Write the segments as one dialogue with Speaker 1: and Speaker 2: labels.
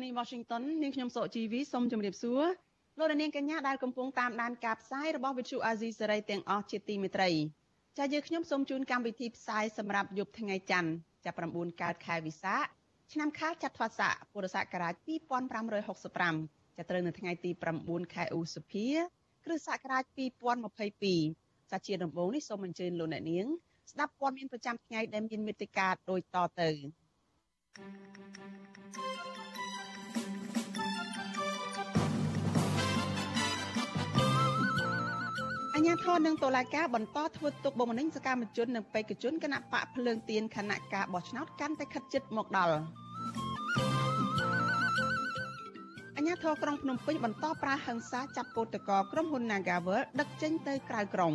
Speaker 1: ធានី Washington នាងខ្ញុំសុកជីវីសូមជម្រាបសួរលោកនាងកញ្ញាដែលកំពុងតាមដានការផ្សាយរបស់ Vuthu Azizi Serai ទាំងអស់ជាទីមេត្រីចា៎យើងខ្ញុំសូមជូនកម្មវិធីផ្សាយសម្រាប់យប់ថ្ងៃច័ន្ទចាប់9កើតខែវិសាខឆ្នាំខាលចត្វាស័កពុរសករាជ2565ចាប់ត្រូវនៅថ្ងៃទី9ខែឧសភា គ្រិស្តសករាជ2022សាជាដំបូងនេះសូមអញ្ជើញលោកអ្នកនាងស្ដាប់ព័ត៌មានប្រចាំថ្ងៃដែលមានមេត្តាដូចតទៅអ ញ្ញាធននិងតុលាការបន្តធ្វើទុកបុកម្នេញសកម្មជននិងបេក្ខជនគណៈបកភ្លើងទៀនគណៈការបោះឆ្នោតកាន់តែខិតជិតមកដល់អញ្ញាធរក្រុងភ្នំពេញបន្តប្រើហិង្សាចាប់កោតក្រក្រុមហ៊ុន Nagavel ដឹកចេញទៅក្រៅក្រុង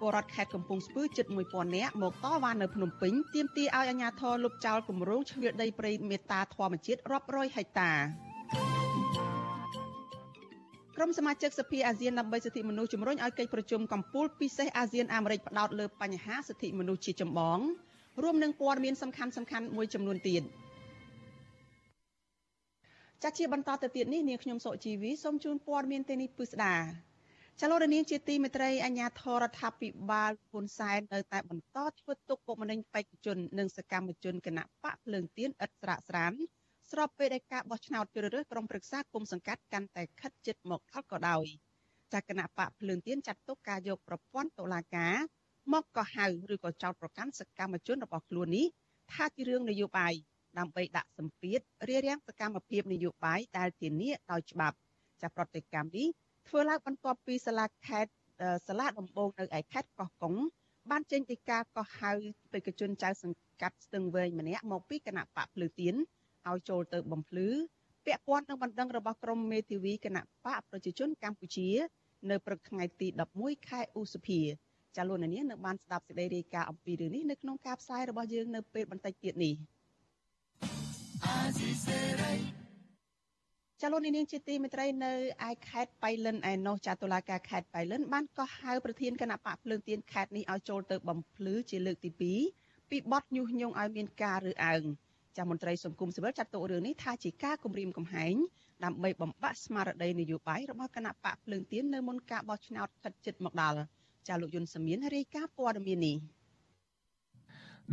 Speaker 1: ពលរដ្ឋខេត្តកំពង់ស្ពឺជិត1000នាក់មកតវ៉ានៅភ្នំពេញទាមទារឲ្យអាជ្ញាធរលុបចោលគម្រោងជ្រៀតដីព្រៃមេតាធម្មជាតិរាប់រយហិកតា ក្រុមសមាជិកសភាអាស៊ានដើម្បីសិទ្ធិមនុស្សជំរុញឲ្យកិច្ចប្រជុំកម្ពុជាពិសេសអាស៊ានអាមេរិកផ្ដោតលើបញ្ហាសិទ្ធិមនុស្សជាចម្បងរួមនឹងព័ត៌មានសំខាន់សំខាន់មួយចំនួនទៀតចាស់ជាបន្តទៅទៀតនេះនាងខ្ញុំសុកជីវីសូមជូនព័ត៌មានទេនេះពិស្ដាចលនានាងជាទីមេត្រីអញ្ញាធរដ្ឋាភិបាលហ៊ុនសែននៅតែបន្តធ្វើទុកបុកម្នេញបេក្ខជននិងសកម្មជនគណៈបកភ្លើងទៀនឥតស្រាកស្រាន ស្របពេលដែលការបោះឆ្នោតជ្រើសរើសក្រុមប្រឹក្សាគុំសង្កាត់កាន់តែខិតជិតមកដល់ក៏ដោយចាគណៈបកភ្លើងទៀនចាត់ទុកការយកប្រព័ន្ធតុលាការមកកោះហៅឬក៏ចោទប្រកាន់សកម្មជនរបស់ខ្លួននេះថាជារឿងនយោបាយដើម្បីដាក់សម្ពាធរារាំងសកម្មភាពនយោបាយដែលធានាដោយច្បាប់ចាប្រតិកម្មនេះធ្វើឡើងបន្ទាប់ពីសាលាខេត្តសាលាដំបងនៅឯខេត្តកោះកុងបានចេញពីការកោះហៅបេក្ខជនចៅសង្កាត់ស្ទឹងវែងម្នាក់មកពីគណៈបកភ្លើទៀន ឲ្យចូលទៅបំភ្លឺពាក់ព័ន្ធនឹងបណ្ដឹងរបស់ក្រមមេធាវីគណៈបកប្រជាជនកម្ពុជា នៅព្រឹកថ្ងៃទី11ខែឧសភាចាលោកនាងនៅបានស្ដាប់សេចក្តីរាយការណ៍អំពីរឿងនេះនៅក្នុងការផ្សាយរបស់យើងនៅពេលបន្តិចទៀតនេះចាលោកនាងជាទីមេត្រីនៅឯខេត្តបៃលិនឯណោះចាតុលាការខេត្តបៃលិនបានកោះហៅប្រធានគណៈបកភ្លើងទៀនខេត្តនេះឲ្យចូលទៅបំភ្លឺជាលើកទី2ពីបទញុះញង់ឲ្យមានការរើអើង ចាមន្ត្រីសង្គមស៊ីវិលចាត់ទុករឿងនេះថាជាការគំរាមកំហែងដើម្បីបំបាក់ស្មារតីនយោបាយរបស់គណៈបកភ្លើងទៀននៅមុនការបោះឆ្នោតខិតជិតមកដល់ចាលោកយុនសមៀនរាយការណ៍ព័ត៌មាននេះ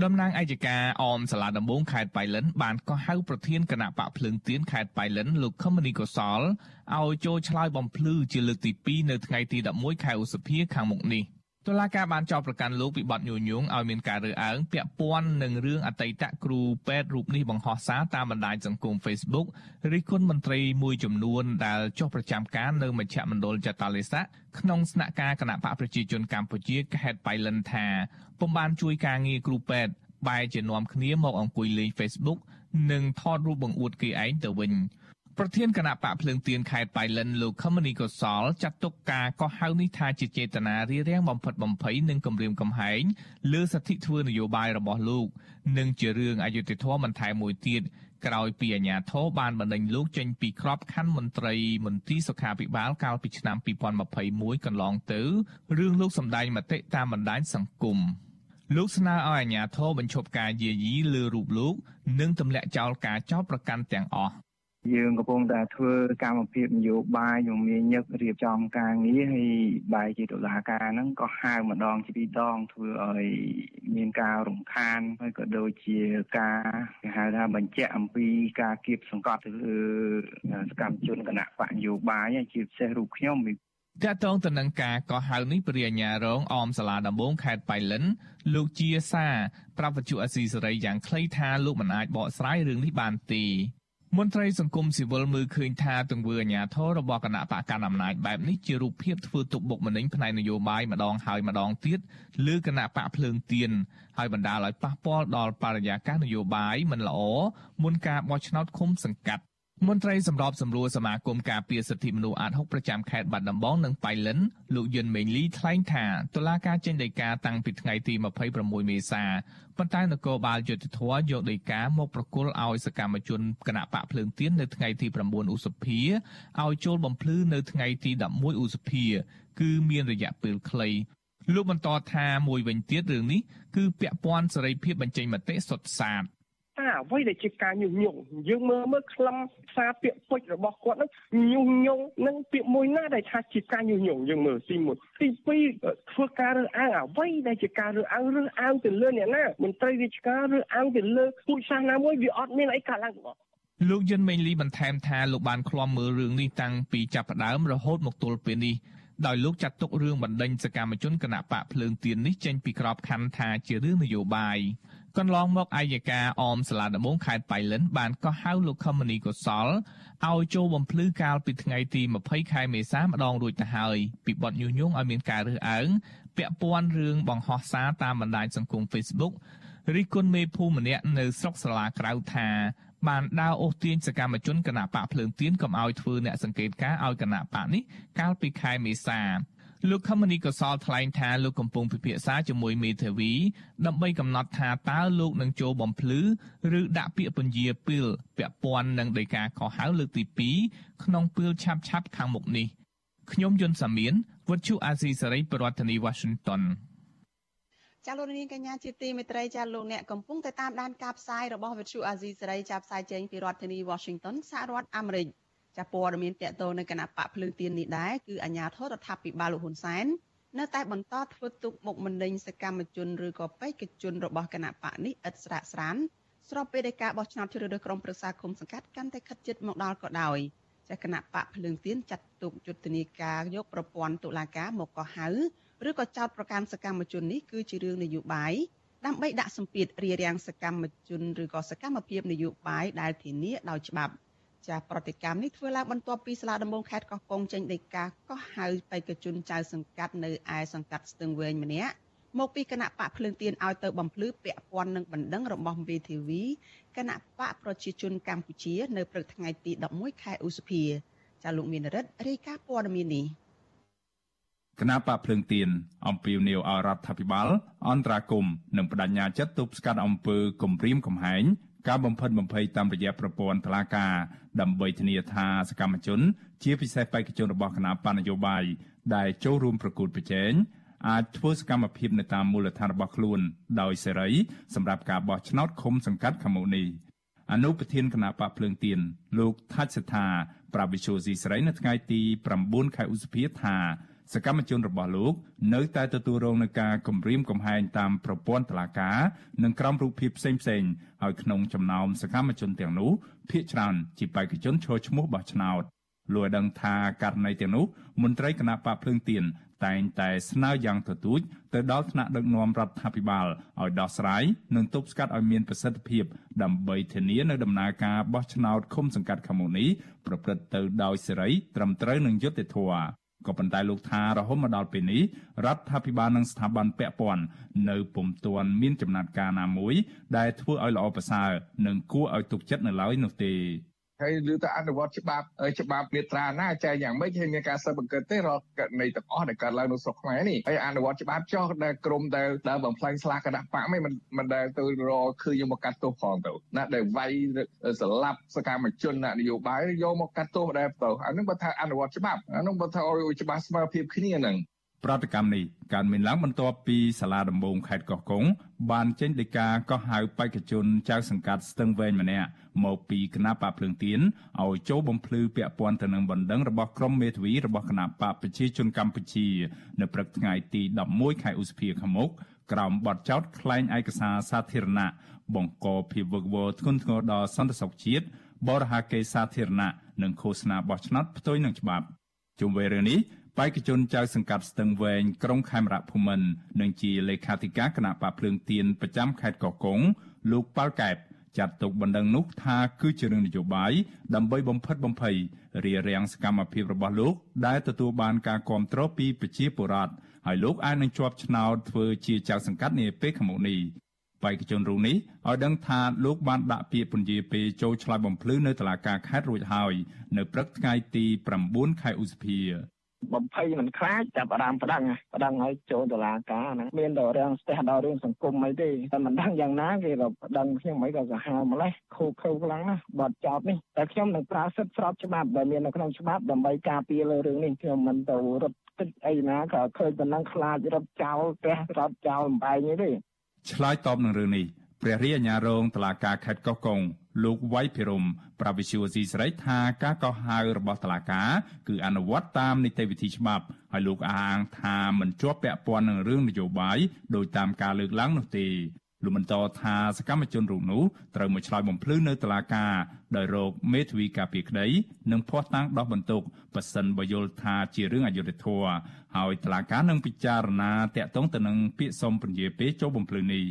Speaker 2: តំណាងអัยការអមសាលាដំបងខេត្តបៃលិនបានកោះហៅប្រធានគណៈបកភ្លើងទៀនខេត្តបៃលិនលោកខមនីកុសលឲ្យចូលឆ្លើយបំភ្លឺជាលើកទី2នៅថ្ងៃទី11ខែឧសភាខាងមុខនេះ។ តុលាការបានចោទប្រកាន់លោកពីបទញុះញង់ឲ្យមានការរើអើងពាក់ព័ន្ធនឹងរឿងអតីតគ្រូពេទ្យរូបនេះបង្ហោះសារតាមបណ្ដាញសង្គម Facebook រិះគន់មន្ត្រីមួយចំនួនដែលចុះប្រចាំការនៅមជ្ឈមណ្ឌលចតាលិស័កក្នុងស្នាក់ការគណៈបកប្រជាជនកម្ពុជាខេត្តបៃលិនថាពុំបានជួយការងារគ្រូពេទ្យបែរជានាំគ្នាមកអង្គុយលេង Facebook និងថតរូបបង្អួតគេឯងទៅវិញ។ ប្រធានគណៈបកភ្លើងទៀនខេត្តបៃលិនលោកខមនីកុសលចាត់ទុកការកោះហៅនេះថាជាចេតនារារាំងបំផិតបំភ័យនិងគំរាមកំហែងលើសិទ្ធិធ្វើនយោបាយរបស់លោក និងជារឿងអយុត្តិធម៌បន្ថែមមួយទៀតក្រោយពីអាញាធរបានបណ្ដេញលោកចេញពីក្របខ័ណ្ឌមន្ត្រីមន្ទីរសុខាភិបាលកាលពីឆ្នាំ2021កន្លងទៅរឿងលោកសម្ដែងមតិតាមបណ្ដាញសង្គមលោកស្នើឲ្យអាជ្ញាធរបញ្ឈប់ការយាយីលើរូបលោក និងទម្លាក់ចោលការចោទប្រកាន់ទាំងអស់
Speaker 3: យើងកំពុងតែធ្វើកម្មភាពនយោបាយយើងមានញឹករៀបចំការងារហើយបែរជាតុលាការហ្នឹងក៏ហៅម្ដងជាពីរដងធ្វើឲ្យមានការរំខានហើយក៏ដូចជាការគេហៅថាបញ្ជាក់អំពីការគៀបសង្កត់ទៅលើសកម្មជនគណៈបកនយោបាយជាពិសេសរូបខ្ញុំ
Speaker 2: តកតងទៅនឹងការកោះហៅនេះព្រះអាញារងអមសាលាដំបងខេត្តបៃលិន លោកជាសាប្រាប់វិទ្យុអស៊ីសេរីយ៉ាងខ្លីថាលោកមិនអាចបកស្រាយរឿងនេះបានទេ មន្ត្រីសង្គមស៊ីវិលមើលឃើញថាទង្វើអាញាធររបស់គណៈបកកណ្ដាលអំណាចបែបនេះជារូបភាពធ្វើទុកបុកម្នេញផ្នែកនយោបាយម្ដងហើយម្ដងទៀតលើគណៈបកភ្លើងទៀនហើយបណ្ដាលឲ្យប៉ះពាល់ដល់បរិយាកាសនយោបាយមិនល្អមុនការបោះឆ្នោតឃុំសង្កាត់ មន្ត្រីសម្របសម្រួលសមាគមការពារសិទ្ធិមនុស្សអាត6ប្រចាំខេត្តបាត់ដំបងនិងបៃលិនលោកយុនមេងលីថ្លែងថាតុលាការចេញដីកាតាំងពីថ្ងៃទី26មេសាប៉ុន្តែនគរបាលយុតិធធយកដីកាមកប្រគល់ឲ្យសកម្មជនគណៈបកភ្លើងទៀននៅថ្ងៃទី9ឧសភាឲ្យចូលបំភ្លឺនៅថ្ងៃទី11ឧសភា គឺមានរយៈពេលខ្លីលោកបន្តថាមួយវិញទៀតរឿងនេះគឺពាក់ព័ន្ធសេរីភាពបញ្ចេញមតិសុទ្ធសាធ
Speaker 4: តែ អ្វីដែលជាការញុះញង់យើងមើលមើលខ្លឹមសារពាក្យពេចន៍របស់គាត់ហ្នឹងញុះញង់នឹងពាក្យមួយណាដែលថាជាការញុះញង់យើងមើលទី1ទី2ធ្វើការរើសអើងអ្វីដែលជាការរើសអើងរើសអើងទៅលើអ្នកណាមន្ត្រីរាជការរើសអើងទៅលើពូជសាសនាមួយវាអត់មានអីកើតឡើងទាំងអស់
Speaker 2: លោកយុនមេងលីបន្ថែមថាលោកបានឃ្លាំមើលរឿងនេះតាំងពីចាប់ផ្ដើមរហូតមកទល់ពេលនេះដោយលោកចាត់ទុករឿងបណ្ដេញសកម្មជនគណៈបកភ្លើងទៀននេះចេញពីក្របខ័ណ្ឌថាជារឿងនយោបាយ កន្លងមកអាយកាអមសាលាដំបងខេត្តបៃលិនបានកោះហៅលោកខមនីកុសលឲ្យចូលបំភ្លឺកាលពីថ្ងៃទី20ខែមេសាម្ដងរួចទៅហើយពីបទញុះញង់ឲ្យមានការរើសអើងពាក់ព័ន្ធរឿងបង្ហោះសារតាមបណ្ដាញសង្គម Facebook រិះគន់មេភូមិម្នាក់នៅស្រុកសាលាក្រៅថាបានដើរអូសទាញសកម្មជនគណៈបកភ្លើងទៀនកុំឲ្យធ្វើអ្នកសង្កេតការឲ្យគណៈបកនេះកាលពីខែមេសា លោកខមនីកសលថ្លែងថាលោកកំពុងពិភាក្សាជាមួយមេធាវីដើម្បីកំណត់ថាតើលោកនឹងចូលបំភ្លឺឬដាក់ពាក្យពន្យាពីលពាក់ព័ន្ធនឹងដីកាកោះហៅលើកទី2ក្នុងពេលឆាប់ឆាប់ខាងមុខនេះខ្ញុំយុនសាមៀនវុទ្ធុអាស៊ីសេរីប្រធានាធិបតី Washington
Speaker 1: ចាលោកនាងកញ្ញាជាទីមេត្រីចាលោកអ្នកកំពុងតែតាមដានការផ្សាយរបស់វិទ្យុអាស៊ីសេរីចាប់ផ្សាយចេញពីរដ្ឋធានី Washington សហរដ្ឋអាមេរិក ចាព័ត៌មានតកតនៅគណៈបកភ្លើងទៀននេះដែរគឺអាញាធរដ្ឋាភិបាលលោកហ៊ុនសែននៅតែបន្តធ្វើទុកមុខម្នេញសកម្មជនឬក៏បេក្ខជនរបស់គណៈបកនេះឥតស្រាកស្រានស្របពេលដែលការបោះឆ្នោតជ្រើសរើសក្រុមប្រឹក្សាគុំសង្កាត់កាន់តែខិតជិតមកដល់ក៏ដោយចាគណៈបកភ្លើងទៀនចាត់ទុកយុទ្ធនាការយកប្រព័ន្ធតុលាការមកកោះហៅឬក៏ចោតប្រកាន់សកម្មជននេះគឺជារឿងនយោបាយដើម្បីដាក់សម្ពាធរារាំងសកម្មជនឬក៏សកម្មភាពនយោបាយដែលធានាដោយច្បាប់ ចាប្រតិកម្មនេះធ្វើឡើងបន្ទាប់ពីសាលាដំបងខេត្តកោះកុងចេញដីកាកោះហៅបេក្ខជនចៅសង្កាត់នៅឯសង្កាត់ស្ទឹងវែងម្នាក់មកពីគណៈបកភ្លើងទៀនឲ្យទៅបំភ្លឺពាក់ព័ន្ធនឹងបណ្ដឹងរបស់ VTV គណៈបកប្រជាជនកម្ពុជានៅព្រឹកថ្ងៃទី11ខែឧសភាចាលោកមានរិទ្ធរាយការណ៍ព័ត៌មាននេះ
Speaker 5: គណៈបកភ្លើងទៀនអំពាវនាវឲ្យរដ្ឋាភិបាលអន្តរាគមនិងបដញ្ញាចិត្តទប់ស្កាត់អំពើគំរាមកំហែង ការបំផិតបំភ័យតាមរយៈប្រព័ន្ធតុលាការដើម្បីធានាថាសកម្មជន ជាពិសេសបេក្ខជនរបស់គណៈបណ្ឌនយោបាយដែលចូលរួមប្រកួតប្រជែងអាចធ្វើសកម្មភាពនៅតាមមូលដ្ឋានរបស់ខ្លួន ដោយសេរីសម្រាប់ការបោះឆ្នោតឃុំសង្កាត់ខាងមុខនេះអនុប្រធានគណៈបកភ្លើងទៀនលោកថាច់សថាប្រាប់វិសុយស៊ីស្រីនៅថ្ងៃទី9ខែឧសភាថា សកម្មជនរបស់លោកនៅតែទទួលរងនឹងការគំរាមកំហែងតាមប្រព័ន្ធតុលាការនិងក្រមរូបភាពផ្សេងផ្សេងហើយក្នុងចំណោមសកម្មជនទាំងនោះភាគច្រើនជាបេក្ខជនឈរឈ្មោះបោះឆ្នោតលោកដឹងថាករណីទាំងនោះមន្ត្រីគណៈបកភ្លើងទៀនតែងតែស្នើយ៉ាងទទូចទៅដល់ថ្នាក់ដឹកនាំរដ្ឋាភិបាលឲ្យដោះស្រាយនិងទប់ស្កាត់ឲ្យមានប្រសិទ្ធភាព ដើម្បីធានានៅដំណើរការបោះឆ្នោតឃុំសង្កាត់ខាងមុខនេះប្រព្រឹត្តទៅដោយសេរីត្រឹមត្រូវនិងយុត្តិធម៌ ក៏ប៉ុន្តែលោកថារហូតមកដល់ពេលនេះរដ្ឋាភិបាលនិងស្ថាប័នពាក់ព័ន្ធនៅពុំទាន់មានចំណាត់ការណាមួយដែលធ្វើឲ្យល្អប្រសើរនិងគួរឲ្យទុកចិត្តនៅឡើយនោះទេ
Speaker 4: ហើយឬទៅអនុវត្តច្បាប់ច្បាប់មេត្រាណាចែកយ៉ាងម៉េចហើយមានការស៊ើបអង្កេតទេរកករណីទាំងអស់ដែលកើតឡើងនៅស្រុកខ្មែរនេះហើយអនុវត្តច្បាប់ចោះដែលក្រមដែលដែលបំផ្លាញស្លាកគណៈបកមិនមិនដែលទៅរកឃើញយកមកកាត់ទោសផងទៅណាដែលវាយស្លាប់សកម្មជននយោបាយយកមកកាត់ទោសដែរទៅអានឹងបើថាអនុវត្តច្បាប់អានឹងបើថាឲ្យច្បាស់ស្មើភាពគ្នាហ្នឹង
Speaker 5: ប្រតិកម្មនេះកើតមានឡើងបន្ទាប់ពីសាលាដំបងខេត្តកោះកុងបានចេញដីកាកោះហៅបេក្ខជនចៅសង្កាត់ស្ទឹងវែងម្នាក់មកពីគណៈបកភ្លើងទៀនឲ្យចូលបំភ្លឺពាក់ព័ន្ធទៅនឹងបណ្ដឹងរបស់ក្រុមមេធាវីរបស់គណៈបកប្រជាជនកម្ពុជា នៅព្រឹកថ្ងៃទី11ខែឧសភាខាងមុខក្រោមបទចោទក្លែងឯកសារសាធារណៈបង្កភាពវឹកវរធ្ងន់ធ្ងរដល់សន្តិសុខជាតិបរិហាកេសាធារណៈនិងឃោសនាបោះឆ្នោតផ្ទុយនឹងច្បាប់ជុំវិញរឿងនេះ បេក្ខជនចៅសង្កាត់ស្ទឹងវែងក្រុងខេមរៈភូមិន្ទនិងជាលេខាធិការគណៈបកភ្លើងទៀនប្រចាំខេត្តកោះកុងលោកប៉ាល់កែបចាត់ទុកបណ្ដឹងនោះថាគឺជារឿងនយោបាយដើម្បីបំផិតបំភ័យរារាំងសកម្មភាពរបស់លោក ដែលទទួលបានការគ្រប់គ្រងពីប្រជាពលរដ្ឋហើយលោកអាចនឹងជាប់ឆ្នោតធ្វើជាចៅសង្កាត់នាពេលខាងមុខនេះបេក្ខជនរូបនេះឲ្យដឹងថាលោកបានដាក់ពាក្យពន្យាពេលចូលឆ្លើយបំភ្លឺនៅតុលាការខេត្តរួចហើយ នៅព្រឹកថ្ងៃទី9ខែឧសភា
Speaker 6: បំភ័យមិនខ្លាចចាប់អារម្មណ៍ប្តឹងប្តឹងឲ្យចូលតុលាការហ្នឹងមានតែរឿងស្ទះដល់រឿងសង្គមអីទេតែមិនដឹងយ៉ាងណាគេក៏ប្តឹងខ្ញុំមិនក៏សាហាវម្លេះខូខើខ្លាំងណាស់បាត់ចោតនេះតែខ្ញុំនឹងប្រើសិទ្ធិស្របច្បាប់ដែលមាននៅក្នុងច្បាប់ដើម្បីការពារលើរឿងនេះខ្ញុំមិនទៅរត់ទឹកអីណាក៏ឃើញប៉ុណ្ណឹងខ្លាចរត់ចោលផ្ទះរត់ចោលបំបែងនេះទេ
Speaker 5: ឆ្លើយតបនឹងរឿងនេះព្រះរាជអាជ្ញារងតឡាការខេត្តកោះកុង លោកវៃភិរមប្រាប់វិសុយស៊ីស្រីថាការកោះហៅរបស់តឡាការគឺអនុវត្តតាមនីតិវិធីច្បាប់ហើយលោកអះអាងថាមិនជាប់ពាក់ព័ន្ធនឹងរឿងនយោបាយដោយតាមការលើកឡើងនោះទេលោកបន្តថាសកម្មជនរូបនោះត្រូវមកឆ្លើយបំភ្លឺនៅតុលាការដោយរកមេធាវីការពារក្តីនិងភ័ស្តុតាងដោះបន្ទុកប៉ះសិនបើយល់ថាជារឿងអយុត្តិធម៌ហើយតុលាការនឹងពិចារណាតាក់ទងទៅនឹងពាក្យសុំពន្យាពេលចូលបំភ្លឺនេះ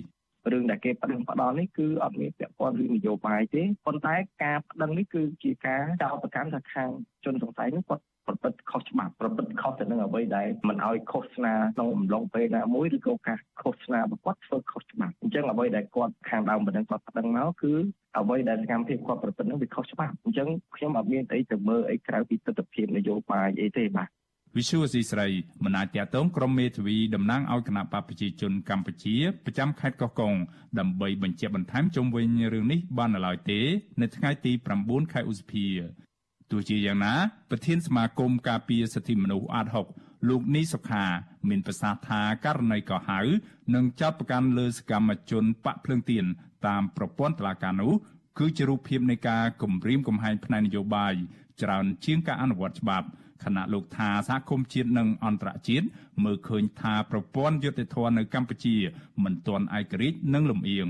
Speaker 6: រឿងដែលគេប្តឹងផ្ដល់នេះគឺអត់មានពាក់ព័ន្ធរឿងនយោបាយទេប៉ុន្តែការប្តឹងនេះគឺជាការចោទប្រកាន់ថាខាងជនសង្ស័យនេះគាត់ប្រព្រឹត្តខុសច្បាប់ប្រព្រឹត្តខុសទៅនឹងអ្វីដែលមិនឲ្យឃោសនាក្នុងអំឡុងពេលណាមួយឬក៏ការឃោសនារបស់គាត់ធ្វើខុសច្បាប់អញ្ចឹងអ្វីដែលគាត់ខាងដើមបណ្ដឹងគាត់ប្តឹងមកគឺអ្វីដែលសកម្មភាពគាត់ប្រព្រឹត្តនឹងវាខុសច្បាប់អញ្ចឹងខ្ញុំអត់មានអីទៅមើលអីក្រៅពីទស្សនវិជ្ជានយោបាយអីទេបាទ
Speaker 5: វិសុវស៊ីស្រីមិនអាចតាក់ទងក្រុមមេធាវីតំណាងឲ្យគណៈបកប្រជាជនកម្ពុជាប្រចាំខេត្តកោះកុងដើម្បីបញ្ជាក់បន្ថែមជុំវិញរឿងនេះបាននៅឡើយទេ នៅថ្ងៃទី9ខែឧសភាទោះជាយ៉ាងណាប្រធានសមាគមការពារសិទ្ធិមនុស្សអាត6លោកនីសុខា មានប្រសាសន៍ថាករណីកោះហៅនឹងចាត់ប្រកាន់លើសកម្មជនបកភ្លើងទៀនតាមប្រព័ន្ធតុលាការនោះគឺជារូបភាពនៃការគំរាមកំហែងផ្នែកនយោបាយច្រើនជាងការអនុវត្តច្បាប់ ខណៈលោកថាសហគមន៍ជាតិនិងអន្តរជាតិមើលឃើញថាប្រព័ន្ធយុត្តិធម៌នៅកម្ពុជាមិនទាន់ឯករាជ្យនិងលំអៀង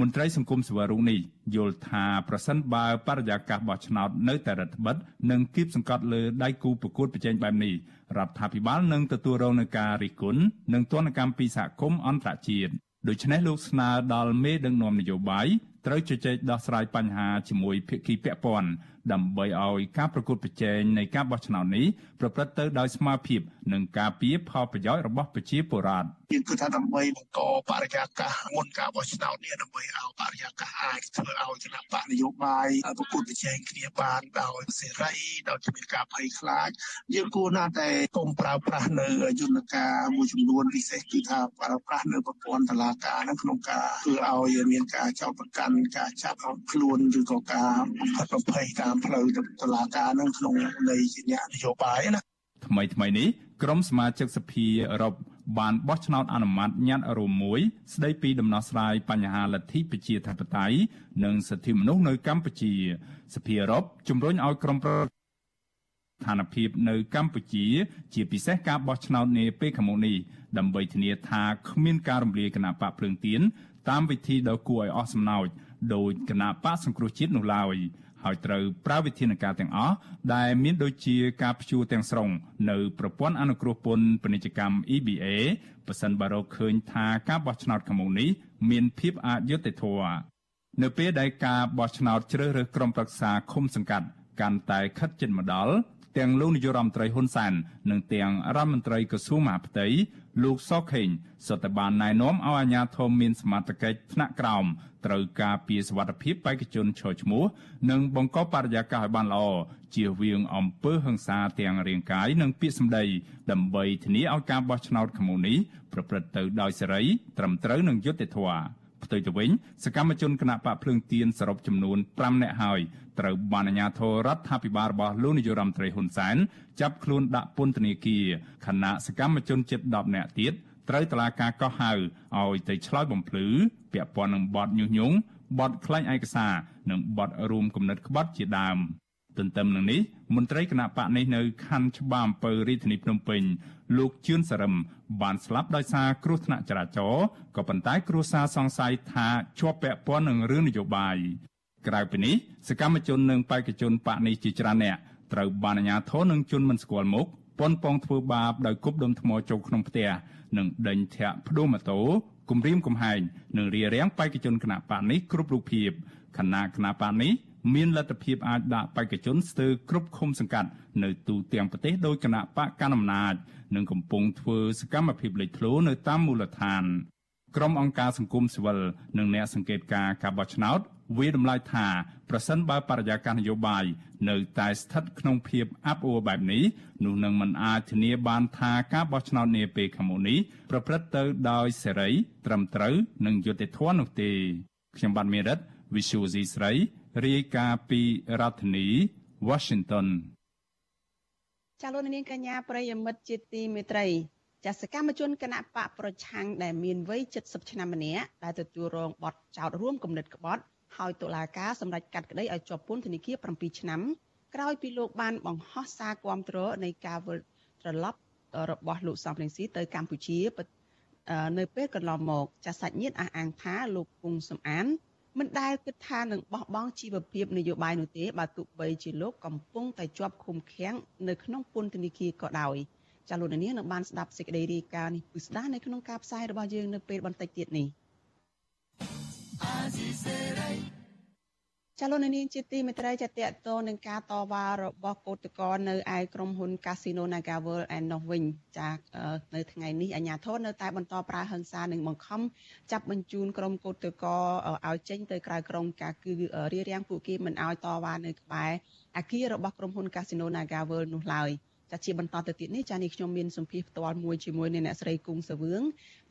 Speaker 5: មន្ត្រីសង្គមសវរុងនេះយល់ថាប្រសិនបើបរិយាកាសបោះឆ្នោតនៅតែរដ្ឋបិទនិងគៀបសង្កត់លើដៃគូប្រកួតប្រជែងបែបនេះរដ្ឋាភិបាលនឹងទទួលរងនឹងការរិះគន់និងទណ្ឌកម្មពីសហគមន៍អន្តរជាតិដូច្នេះលោកស្នើដល់មេដឹកនាំនយោបាយ ត្រូវជជែកដោះស្រាយបញ្ហាជាមួយភាគីពាក់ព័ន្ធដើម្បីឲ្យការប្រកួតប្រជែងនៃការបោះឆ្នោតនេះប្រព្រឹត្តទៅដោយស្មារតីនិងការពារផលប្រយោជន៍របស់ប្រជាពលរដ្ឋ
Speaker 7: យើងគឺថាដើម្បីបង្កបរិយាកាសមុនការបោះឆ្នោតនេះដើម្បីឲ្យបរិយាកាសអាចធ្វើឲ្យគណៈបកនយោបាយប្រកួតប្រជែងគ្នាបានដោយសេរីដោយគ្មានការភ័យខ្លាចយើងគួរណាស់តែកុំប្រើប្រាស់នៅយន្តការមួយចំនួនពិសេសគឺថាប្រើប្រាស់នៅប្រព័ន្ធតុលាការនៅក្នុងការធ្វើឲ្យមានការចោទប្រកាន់ការចាប់ខ្លួនឬក៏ការបំផិតបំភ័យតាមផ្លូវតុលាការនឹងក្នុងន័យជាអ្នកនយោបាយណា
Speaker 5: ថ្មីថ្មីនេះក្រុមសមាជិកសភាអឺរ៉ុបបានបោះឆ្នោតអនុម័តញត្តិរួមមួយ ស្ដីពីដំណោះស្រាយបញ្ហាលទ្ធិប្រជាធិបតេយ្យនិងសិទ្ធិមនុស្សនៅកម្ពុជា សភាអឺរ៉ុបជំរុញឲ្យក្រុមប្រស្ថានភាពនៅកម្ពុជា ជាពិសេសការបោះឆ្នោតនាពេលខាងមុខនេះដើម្បីធានាថាគ្មានការរំលាយគណៈបកភ្លើងទៀន តាមវិធីដ៏គួរឲ្យអស់សំណើចដោយគណៈបកសង្គ្រោះជាតិនោះឡើយហើយត្រូវប្រើវិធានការទាំងអស់ដែលមានដូចជាការព្យួរទាំងស្រុងនៅប្រព័ន្ធអនុគ្រោះពន្ធពាណិជ្ជកម្ម EBA ប៉ះសិនបារកឃើញថាការបោះឆ្នោតខាងមុខនេះមានភាពអយុត្តិធម៌នៅពេលដែលការបោះឆ្នោតជ្រើសរើសក្រុមប្រឹក្សាឃុំសង្កាត់កាន់តែខិតជិតមកដល់ទាំងលោកនាយរដ្ឋមន្ត្រីហ៊ុនសែននិងទាំងរដ្ឋមន្ត្រីក្រសួងមហាផ្ទៃ លោកសខេងសុទ្ធតែបានណែនាំឲ្យអាជ្ញាធរមានសមត្ថកិច្ចថ្នាក់ក្រោមត្រូវការពីសវត្ថភាពបេក្ខជនឈរឈ្មោះនិងបង្កបរិយាកាសឲ្យបានល្អជៀសវាងអំពើហិង្សាទាំងរាងកាយនិងពាក្យសម្ដីដើម្បីធានាឲ្យការបោះឆ្នោតខាងមុខនេះប្រព្រឹត្តទៅដោយសេរីត្រឹមត្រូវនិងយុត្តិធម៌ ផ្ទុយទៅវិញសកម្មជនគណៈបកភ្លើងទៀនសរុបចំនួន5នាក់ហើយត្រូវបានអាជ្ញាធររដ្ឋាភិបាលរបស់លោកនាយរដ្ឋមន្ត្រីហ៊ុនសែនចាប់ខ្លួនដាក់ពន្ធនាគារខណៈសកម្មជនជិត10នាក់ទៀតត្រូវតុលាការកោះហៅឲ្យទៅឆ្លើយបំភ្លឺពាក់ព័ន្ធនឹងបទញុះញង់បទក្លែងឯកសារនិងបទរួមគំនិតក្បត់ជាដើម ទន្ទឹមនឹងនេះមន្ត្រីគណៈបកនេះនៅខណ្ឌច្បារអំពើរាជធានីភ្នំពេញលោកជឿនសរឹមបានស្លាប់ដោយសារគ្រោះថ្នាក់ចរាចរណ៍ក៏ប៉ុន្តែគ្រួសារសង្ស័យថាជាប់ពាក់ព័ន្ធនឹងរឿងនយោបាយក្រៅពីនេះសកម្មជននិងបេក្ខជនបកនេះជាច្រើនអ្នកត្រូវបានអាជ្ញាធរនិងជនមិនស្គាល់មុខប៉ុនប៉ងធ្វើបាបដោយគប់ដុំថ្មចូលក្នុងផ្ទះនិងដេញធាក់ផ្ដួលម៉ូតូគំរាមកំហែងនិងរារាំងបេក្ខជនគណៈបកនេះគ្រប់រូបភាពខណៈគណៈបកនេះ មានលទ្ធភាពអាចដាក់បេក្ខជនស្ទើរគ្រប់ឃុំសង្កាត់នៅទូទាំងប្រទេសដោយគណៈបកកណ្ដាលអំណាចនិងកំពុងធ្វើសកម្មភាពលេចធ្លោនៅតាមមូលដ្ឋានក្រុមអង្គការសង្គមស៊ីវិលនិងអ្នកសង្កេតការការបោះឆ្នោតវាតម្លៃថាប្រសិនបើបរិយាកាសនយោបាយនៅតែស្ថិតក្នុងភាពអាប់អួរបែបនេះនោះនឹងមិនអាចធានាបានថាការបោះឆ្នោតនាពេលខាងមុខនេះប្រព្រឹត្តទៅដោយសេរី ត្រឹមត្រូវ និងយុត្តិធម៌នោះទេខ្ញុំបាទមេរិត Visual C ស្រី រាយការណ៍ពីរដ្ឋធានី Washington
Speaker 1: ចាលោកនាងកញ្ញាប្រិយមិត្តជាទីមេត្រីចាសកម្មជនគណៈបកប្រឆាំងដែលមានវ័យ70ឆ្នាំម្នាក់ដែលទទួលរងបទចោទរួមគំនិតក្បត់ហើយតុលាការសម្រេចកាត់ក្តីឲ្យជាប់ពន្ធនាគារ7ឆ្នាំក្រោយពីលោកបានបង្ហោះសារគាំទ្រនៃការវិលត្រឡប់របស់លោកសំរងស៊ីទៅកម្ពុជានៅពេលកន្លងមកចាសសាច់ញាតិអះអាងថាលោកគង់សំអាន មិនដែលគិតថានឹងបោះបង់ជីវភាពនយោបាយនោះទេបើទោះបីជាលោកកំពុងតែជាប់ឃុំឃាំងនៅក្នុងពន្ធនាគារក៏ដោយចាលោកនាងនឹងបានស្ដាប់សេចក្តីរាយការណ៍នេះពិស្ដានៅក្នុងការផ្សាយរបស់យើងនៅពេលបន្តិចទៀតនេះ ចលនានាងជាទីមេត្រីចាតតតនឹងការតវ៉ារបស់កោតក្រនៅឯក្រុមហ៊ុន Casino NagaWorld ឯណោះវិញចានៅថ្ងៃនេះអាជ្ញាធរនៅតែបន្តប្រើហិង្សានិងបង្ខំចាប់បញ្ជូនក្រុមកោតក្រឲ្យចេញទៅក្រៅក្រុងការគឺរារាំងពួកគេមិនឲ្យតវ៉ានៅក្បែរអគាររបស់ក្រុមហ៊ុន Casino NagaWorld នោះឡើយ។ ចាជាបន្តទៅទៀតនេះចានេះខ្ញុំមានសម្ភារផ្ទាល់មួយជាមួយនឹងអ្នកស្រីគង់សាវឿង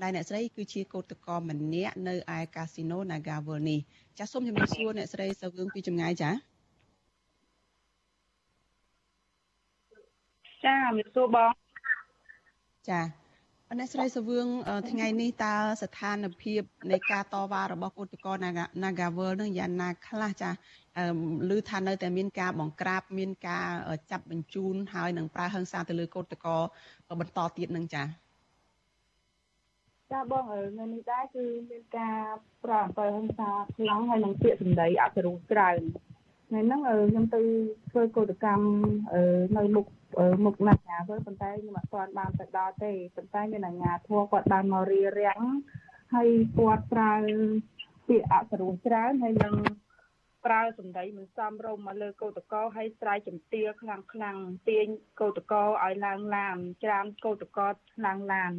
Speaker 1: ដែលអ្នកស្រីគឺជាកោតក្រម្នាក់នៅឯកាស៊ីណូ Nagavel នេះចាសូមជំរាបសួរអ្នកស្រីសាវឿងពីចម្ងាយចា
Speaker 8: ចាជំរាបសួរបង
Speaker 1: ចា អ្នកស្រីសវឿងថ្ងៃនេះតើស្ថានភាពនៃការតវ៉ារបស់គឧតកោ Nagavel នឹងយ៉ាងណាខ្លះចាឮថានៅតែមានការបង្ក្រាបមានការចាប់បញ្ជូនហើយនឹងប្រើហិង្សាទៅលើគឧតកោបន្តទៀតនឹងចា
Speaker 8: ចាបងនៅនេះដែរគឺមានការប្រើអំពើហិង្សាខ្លាំងហើយនឹងពាក្យសម្ដីអសរោះច្រើន ថ្ងៃហ្នឹងខ្ញុំទៅធ្វើកោតកម្មនៅមុខមុខណាស់ធ្វើប៉ុន្តែខ្ញុំអត់ទាន់បានទៅដល់ទេប៉ុន្តែមានអាជ្ញាធរគាត់បានមករៀបរៀងហើយគាត់ប្រើពាក្យអសរោះច្រើនហើយនឹងប្រើសម្ដីមិនសមរម្យមកលើកោតកោហើយស្រ័យជំទាវខ្លាំងខ្លាំងទាញកោតកោឲ្យឡើងឡានច្រាមកោតកោឡើងឡាន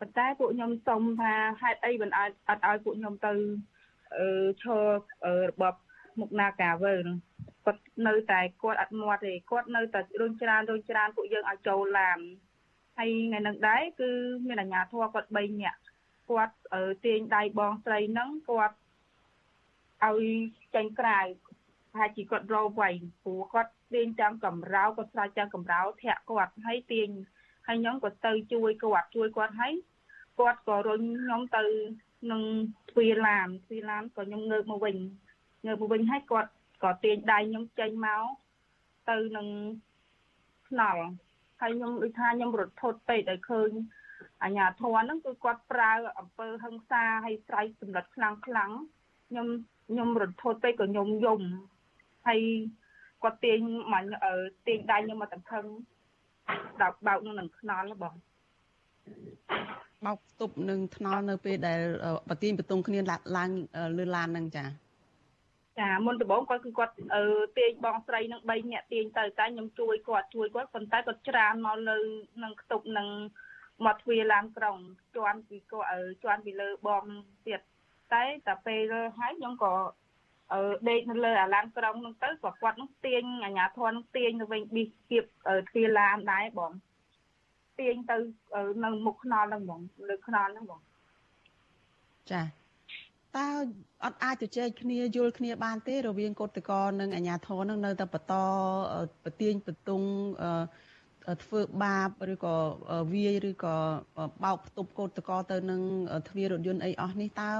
Speaker 8: ប៉ុន្តែពួកខ្ញុំសុំថាហេតុអីមិនអាចអត់ឲ្យពួកខ្ញុំទៅអឺឈររបប មុខនាការវើនឹងគាត់នៅតែគាត់អត់មាត់ទេគាត់នៅតែរុញច្រានរុញច្រានពួកយើងឲ្យចូលឡានហើយថ្ងៃនឹងដែរគឺមានអាជ្ញាធរគាត់3នាក់គាត់ទាញដៃបងស្រីហ្នឹងគាត់ឲ្យចេញក្រៅប្រហែលជាគាត់រោវៃព្រោះគាត់ទាញទាំងកំរោគាត់ស្រោចទាំងកំរោធាក់គាត់ហើយទាញហើយខ្ញុំក៏ទៅជួយគាត់ជួយគាត់ហើយគាត់ក៏រុញខ្ញុំទៅនឹងទ្វារឡានទ្វារឡានក៏ខ្ញុំងើបមកវិញ ងើបមកវិញហើយគាត់ក៏ទាញដៃខ្ញុំចេញមកទៅនឹងថ្នល់ហើយខ្ញុំដូចថាខ្ញុំរត់ធត់ពេកឲ្យឃើញអាញាធរហ្នឹងគឺគាត់ប្រើអំពើហិង្សាហើយស្រ័យសម្លិតខ្លាំងខ្លាំងខ្ញុំខ្ញុំរន្ធត់ពេកក៏ខ្ញុំយំហើយគាត់ទាញមកទាញដៃខ្ញុំមកតង្ខឹងដល់បោកនឹងនឹងខ្នល់បង
Speaker 1: បោកទប់នឹងថ្នល់នៅពេលដែលបទាញបតុងគ្នាឡើងលើឡានហ្នឹងចា
Speaker 8: ចាមុនដំបូងគាត់គឺគាត់អឺទាញបងស្រីនឹង3នាក់ទាញទៅតែខ្ញុំជួយគាត់ជួយគាត់ប៉ុន្តែគាត់ច្រានមកលើនឹងខ្ទប់នឹងមកទ្វារឡានក្រុងជន់ពីគាត់ជន់ពីលើបងទៀតតែតែពេលហើយខ្ញុំក៏អឺដេកនៅលើអាឡានក្រុងហ្នឹងទៅក៏គាត់នឹងទាញអាញាធននឹងទាញទៅវិញប៊ីគៀបទ្វារឡានដែរបងទាញទៅនៅមុខខ្នល់ហ្នឹងបងលើខ្នល់ហ្នឹងបង
Speaker 1: ចា តើអត់អាចជជែកគ្នាយល់គ្នាបានទេរវាងកុតកោនិងអាញាធរនឹងនៅតែបន្តប្រទៀងបន្ទង់ធ្វើបាបឬក៏វាយឬក៏បោកផ្ទប់កោតកោទៅនឹងទ្វាររថយន្តអីអស់នេះតើ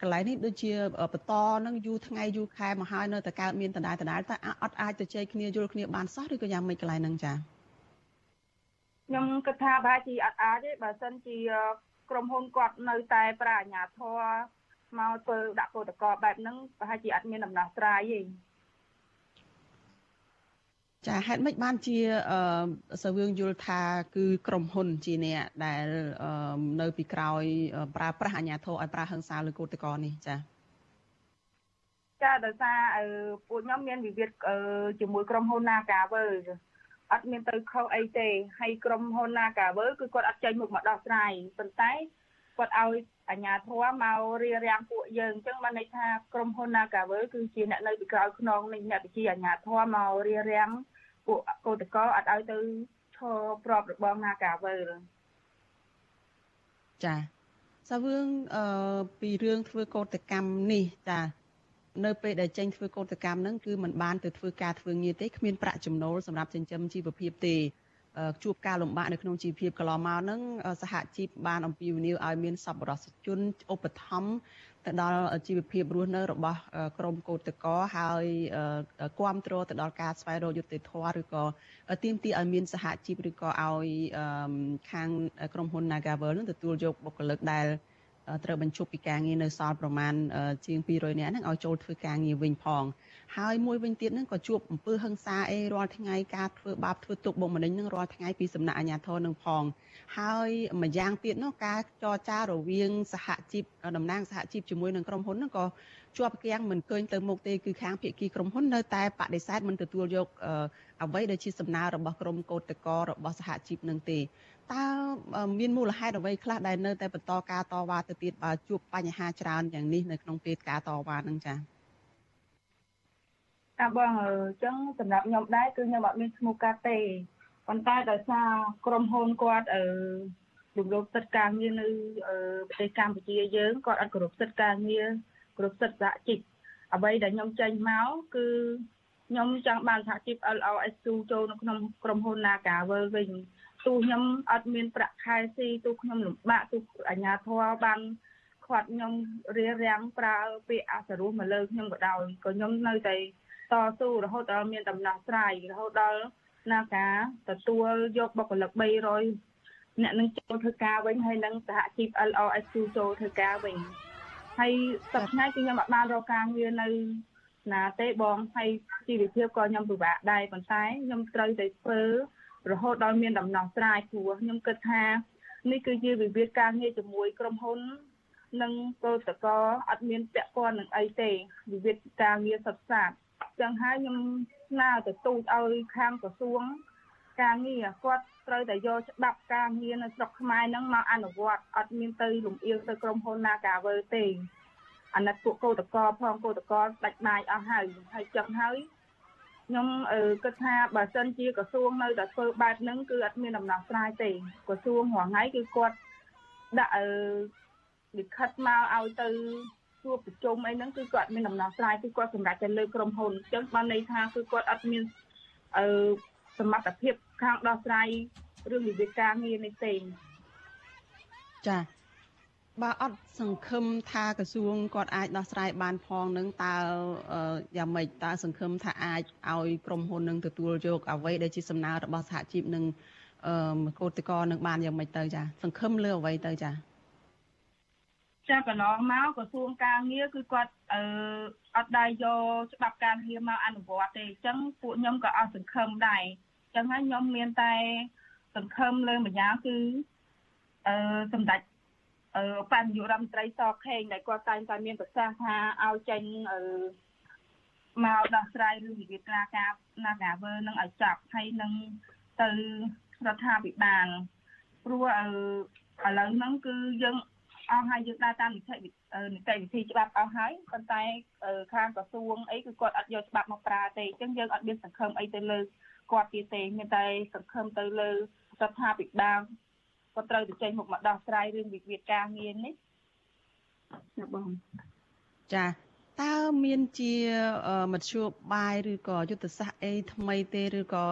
Speaker 1: កន្លែងនេះដូចជាបន្តនឹងយូរថ្ងៃយូរខែមកហើយនៅតែកើតមានដដែលដដែលតែអត់អាចទៅជែកគ្នាយល់គ្នាបានសោះឬក៏យ៉ាងម៉េចកន្លែងហ្នឹងចា
Speaker 8: ខ្ញុំគិតថាប្រហែលជាអត់អាចទេបើសិនជា ក្រុមហ៊ុនគាត់នៅតែប្រាជ្ញាធរមកធ្វើដាក់កោតកោបែបហ្នឹងប្រហែលជាអត់មានដំណោះស្រាយទេ
Speaker 1: ចាហេតុម៉េចបានជាសវឿងយល់ថាគឺក្រុមហ៊ុនជាអ្នកដែលនៅពីក្រោយប្រើប្រាស់អាជ្ញាធរឲ្យប្រើហិង្សាលើកូតកោនេះចា
Speaker 8: ចាដោយសារអឺពួកខ្ញុំមានវិវាទអឺជាមួយក្រុមហ៊ុន Nagavel អត់មានទៅខុសអីទេហើយក្រុមហ៊ុន Nagavel គឺគាត់អត់ចេញមុខមកដោះស្រាយប៉ុន្តែគាត់ឲ្យអាជ្ញាធរមករៀបរៀងពួកយើងអញ្ចឹងបានន័យថាក្រុមហ៊ុន Nagavel គឺជាអ្នកនៅពីក្រោយខ្នងនៃអ្នកវិជាអាជ្ញាធរមករៀបរៀងពួកកោតកោអត់ឲ្យទៅឈរប្របរបង Nagavel
Speaker 1: ចាសាវឿងអឺពីរឿងធ្វើកោតកម្មនេះចា នៅពេលដែលចេញធ្វើកោតកម្មហ្នឹងគឺมันបានទៅធ្វើការធ្វើងារទេគ្មានប្រាក់ចំណូលសម្រាប់ចិញ្ចឹមជីវភាពទេជួបការលំបាកនៅក្នុងជីវភាពកន្លងមកហ្នឹងសហជីពបានអំពាវនាវឲ្យមានសប្បុរសជនឧបត្ថម្ភទៅដល់ជីវភាពរស់នៅរបស់ក្រមកោតកោហើយគ្រប់គ្រងទៅដល់ការស្វែងរកយុត្តិធម៌ឬក៏ទាមទារឲ្យមានសហជីពឬក៏ឲ្យខាងក្រុមហ៊ុន Nagavel នឹងទទួលយកបុគ្គលិកដែល ត្រូវបញ្ឈប់ពីការងារនៅសល់ប្រមាណជាង200នាក់ហ្នឹងឲ្យចូលធ្វើការងារវិញផងហើយមួយវិញទៀតហ្នឹងក៏ជួបអំពើហិង្សាអីរាល់ថ្ងៃការធ្វើបាបធ្វើទុកបុកម្នេញហ្នឹងរាល់ថ្ងៃពីសំណាក់អាជ្ញាធរនឹងផងហើយម្យ៉ាងទៀតនោះការចរចារវាងសហជីពតំណាងសហជីពជាមួយនឹងក្រុមហ៊ុនហ្នឹងក៏ ជាប់គាំងមិនឃើញទៅមុខទេគឺខាងភាគីក្រុមហ៊ុននៅតែបដិសេធមិនទទួលយកអ្វីដែលជាសំណើរបស់ក្រុមកោតក្ររបស់សហជីពនឹងទេតើមានមូលហេតុអ្វីខ្លះដែលនៅតែបន្តការតវ៉ាទៅទៀតបើជួបបញ្ហាច្រើនយ៉ាងនេះនៅក្នុងពេលការតវ៉ានឹងចា៎
Speaker 8: តាបងអញ្ចឹងសម្រាប់ខ្ញុំដែរគឺខ្ញុំអត់មានឈ្មោះកាត់ទេប៉ុន្តែដោយសារក្រុមហ៊ុនគាត់អឺរំលោភសិទ្ធិការងារនៅប្រទេសកម្ពុជាយើងគាត់អត់គោរពសិទ្ធិការងារ គោរពសិទ្ធិសហជីពអ្វីដែលខ្ញុំចេញមកគឺខ្ញុំចង់បានសហជីព LOS2 ចូលនៅក្នុងក្រុមហ៊ុន Nagavel វិញទោះខ្ញុំអត់មានប្រាក់ខែស៊ីទោះខ្ញុំលំបាកទោះអាជ្ញាធរបានខាត់ខ្ញុំរៀបរៀងប្រើពាក្យអសរោះមកលើខ្ញុំក៏ដោយក៏ខ្ញុំនៅតែតស៊ូរហូតដល់មានដំណោះស្រាយរហូតដល់ណាការទទួលយកបុគ្គលិក300អ្នកនឹងចូលធ្វើការវិញហើយនឹងសហជីព LOSQ ចូលធ្វើការវិញ ហើយសប្តាហ៍គឺខ្ញុំអត់បានរកការងារនៅណាទេបងហើយជីវភាពក៏ខ្ញុំពិបាកដែរប៉ុន្តែខ្ញុំត្រូវតែធ្វើរហូតដល់មានដំណោះស្រាយព្រោះខ្ញុំគិតថានេះគឺជាវិវាទការងារជាមួយក្រុមហ៊ុន និងកោតកោអត់មានពាក់ព័ន្ធនឹងអីទេវិវាទការងារសុទ្ធសាធចឹងហើយខ្ញុំស្នើទៅទូតឲ្យខាងក្រសួង ការងារគាត់ត្រូវតែយកច្បាប់ការងារនៅស្រុកខ្មែរហ្នឹងមកអនុវត្តអត់មានទៅលំអៀងទៅក្រុមហ៊ុន Nagavel ទេអាណិតពួកកោតកោផងកោតកោដាច់បាយអស់ហើយហើយចឹងហើយខ្ញុំគិតថាបើសិនជាក្រសួងនៅតែធ្វើបែបហ្នឹងគឺអត់មានដំណោះស្រាយទេក្រសួងរងថ្ងៃគឺគាត់ដាក់លិខិតមកឲ្យទៅជួបប្រជុំអីហ្នឹងគឺគាត់មានដំណោះស្រាយគឺគាត់សម្រាប់តែលើក្រុមហ៊ុនអញ្ចឹងបានន័យថាគឺគាត់អត់មានអឺ សមត្ថភាពខាងដោះស្រាយរឿងវិវាទការងារនេះទេ
Speaker 1: ចាបើអត់សង្ឃឹមថាក្រសួងគាត់អាចដោះស្រាយបានផងនឹងតើយ៉ាងម៉េចតើសង្ឃឹមថាអាចឲ្យក្រុមហ៊ុននឹងទទួលយកអ្វីដែលជាសំណើរបស់សហជីពនឹងអឺកោតកោនឹងបានយ៉ាងម៉េចទៅចាសង្ឃឹមលើអ្វីទៅចា
Speaker 8: ចាកន្លងមកក្រសួងការងារគឺគាត់អឺអត់ដែរយកច្បាប់ការងារមកអនុវត្តទេអញ្ចឹងពួកខ្ញុំក៏អស់សង្ឃឹមដែរអញ្ចឹងហើយខ្ញុំមានតែសង្ឃឹមលើម្យ៉ាងគឺអឺសម្ដេចអឺបញ្ញរដ្ឋមន្ត្រីសខេងដែលគាត់តែងតែមានប្រសាសន៍ថាឲ្យចេញអឺមកដោះស្រាយរឿងវិវាទការការណាកាវើនឹងឲ្យចប់ហើយនឹងទៅរដ្ឋាភិបាលព្រោះអឺឥឡូវហ្នឹងគឺយើងអស់ហើយយើងដើរតាមនីតិនីតិវិធីច្បាប់អស់ហើយប៉ុន្តែខាងក្រសួងអីគឺគាត់អត់យកច្បាប់មកប្រើទេអញ្ចឹងយើងអត់មានសង្ឃឹមអីទៅលើ គាត់ទៀតទេមានតែសង្ឃឹមទៅលើរដ្ឋាភិបាលគាត់ត្រូវទៅចេញមុខមកដោះស្រាយរឿងវិវាទការងារនេះ
Speaker 1: ចាបងចាតើមានជាមធ្យោបាយឬក៏យុទ្ធសាស្ត្រអីថ្មីទេឬក៏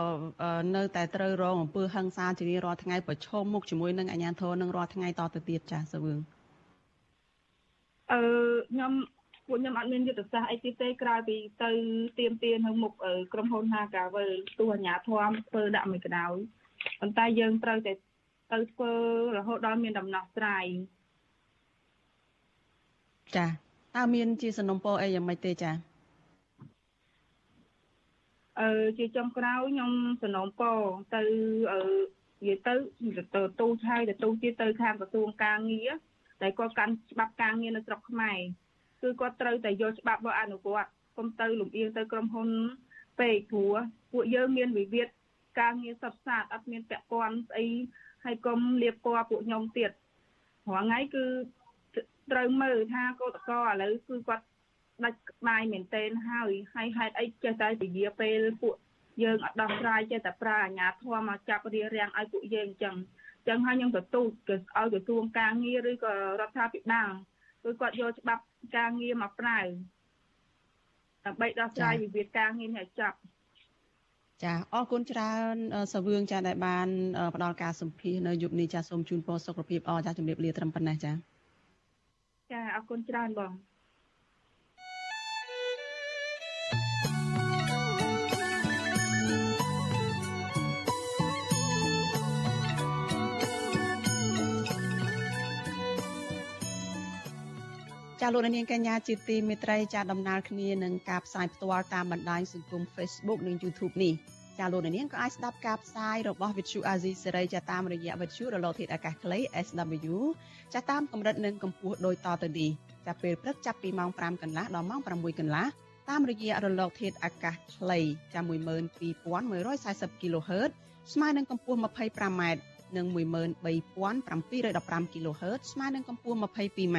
Speaker 1: នៅតែត្រូវរងអំពើហិង្សាជារៀងរាល់ថ្ងៃប្រឈមមុខជាមួយនឹងអាជ្ញាធរនឹងរាល់ថ្ងៃតទៅទៀតចាសវឿង
Speaker 8: អឺខ្ញុំ ពួកខ្ញុំអត់មានយុទ្ធសាស្ត្រអីទៀតទេក្រៅពីទៅទៀមទានៅមុខក្រុមហ៊ុន Hagavel ទោះអាជ្ញាធរធ្វើដាក់មិនក៏ដោយប៉ុន្តែយើងត្រូវតែទៅធ្វើរហូតដល់មានដំណោះស្រាយ
Speaker 1: ចាតើមានជាសំណុំពរអីយ៉ាងម៉េចទេចា
Speaker 8: អឺជាចុងក្រោយខ្ញុំសំណុំពរទៅអឺនិយាយទៅទៅទូឆាយទៅទូទៀតទៅខាងក្រសួងការងារតែគាត់កាន់ច្បាប់ការងារនៅស្រុកខ្មែរ គឺគាត់ត្រូវតែយកច្បាប់មកអនុវត្តកុំទៅលំអៀងទៅក្រុមហ៊ុនពេកព្រោះពួកយើងមានវិវាទការងារសັບសាតអត់មានពាក់ព័ន្ធស្អីហើយកុំលៀបពណ៌ពួកខ្ញុំទៀតរាល់ថ្ងៃគឺត្រូវមើលថាកោតកឥឡូវគឺគាត់ដាច់ក្បាយមែនទែនហើយហើយហេតុអីចេះតែពជាពេលពួកយើងអត់ដោះស្រាយចេះតែប្រើអាជ្ញាធរមកចាប់រៀបរៀងឲ្យពួកយើងអញ្ចឹងអញ្ចឹងហើយខ្ញុំទទូចឲ្យក្រសួងការងារឬក៏រដ្ឋាភិបាលគឺគាត់យកច្បាប់ ការងារមកប្រើដើម្បីដោះស្រាយវិវាទការងារនេះឲ្យចប់
Speaker 1: ចាអរគុណច្រើនសវឿងចាដែលបានផ្ដល់ការសម្ភាសនៅយុគនេះចាសូមជូនពរសុខភាពអចាជំរាបលាត្រឹមប៉ុណ្ណេះចា
Speaker 8: ចាអរគុណច្រើនបង
Speaker 1: ចាលោកនាងកញ្ញាជាទីមេត្រីចាដំណើរគ្នានឹងការផ្សាយផ្ទាល់តាមបណ្ដាញសង្គម Facebook និង YouTube នេះចាលោកនាងក៏អាចស្ដាប់ការផ្សាយរបស់ Vithu Azizi សេរីចាតាមរយៈ Vithu រលកធាតុអាកាសខ្លី SW ចាតាមកម្រិតនិងកម្ពស់ដូចតទៅនេះចាពេលព្រឹកចាប់ពីម៉ោង5កន្លះដល់ម៉ោង6កន្លះតាមរយៈរលកធាតុអាកាសខ្លីចា12140 kHz ស្មើនឹងកម្ពស់ 25m និង13715 kHz ស្មើនឹងកម្ពស់ 22m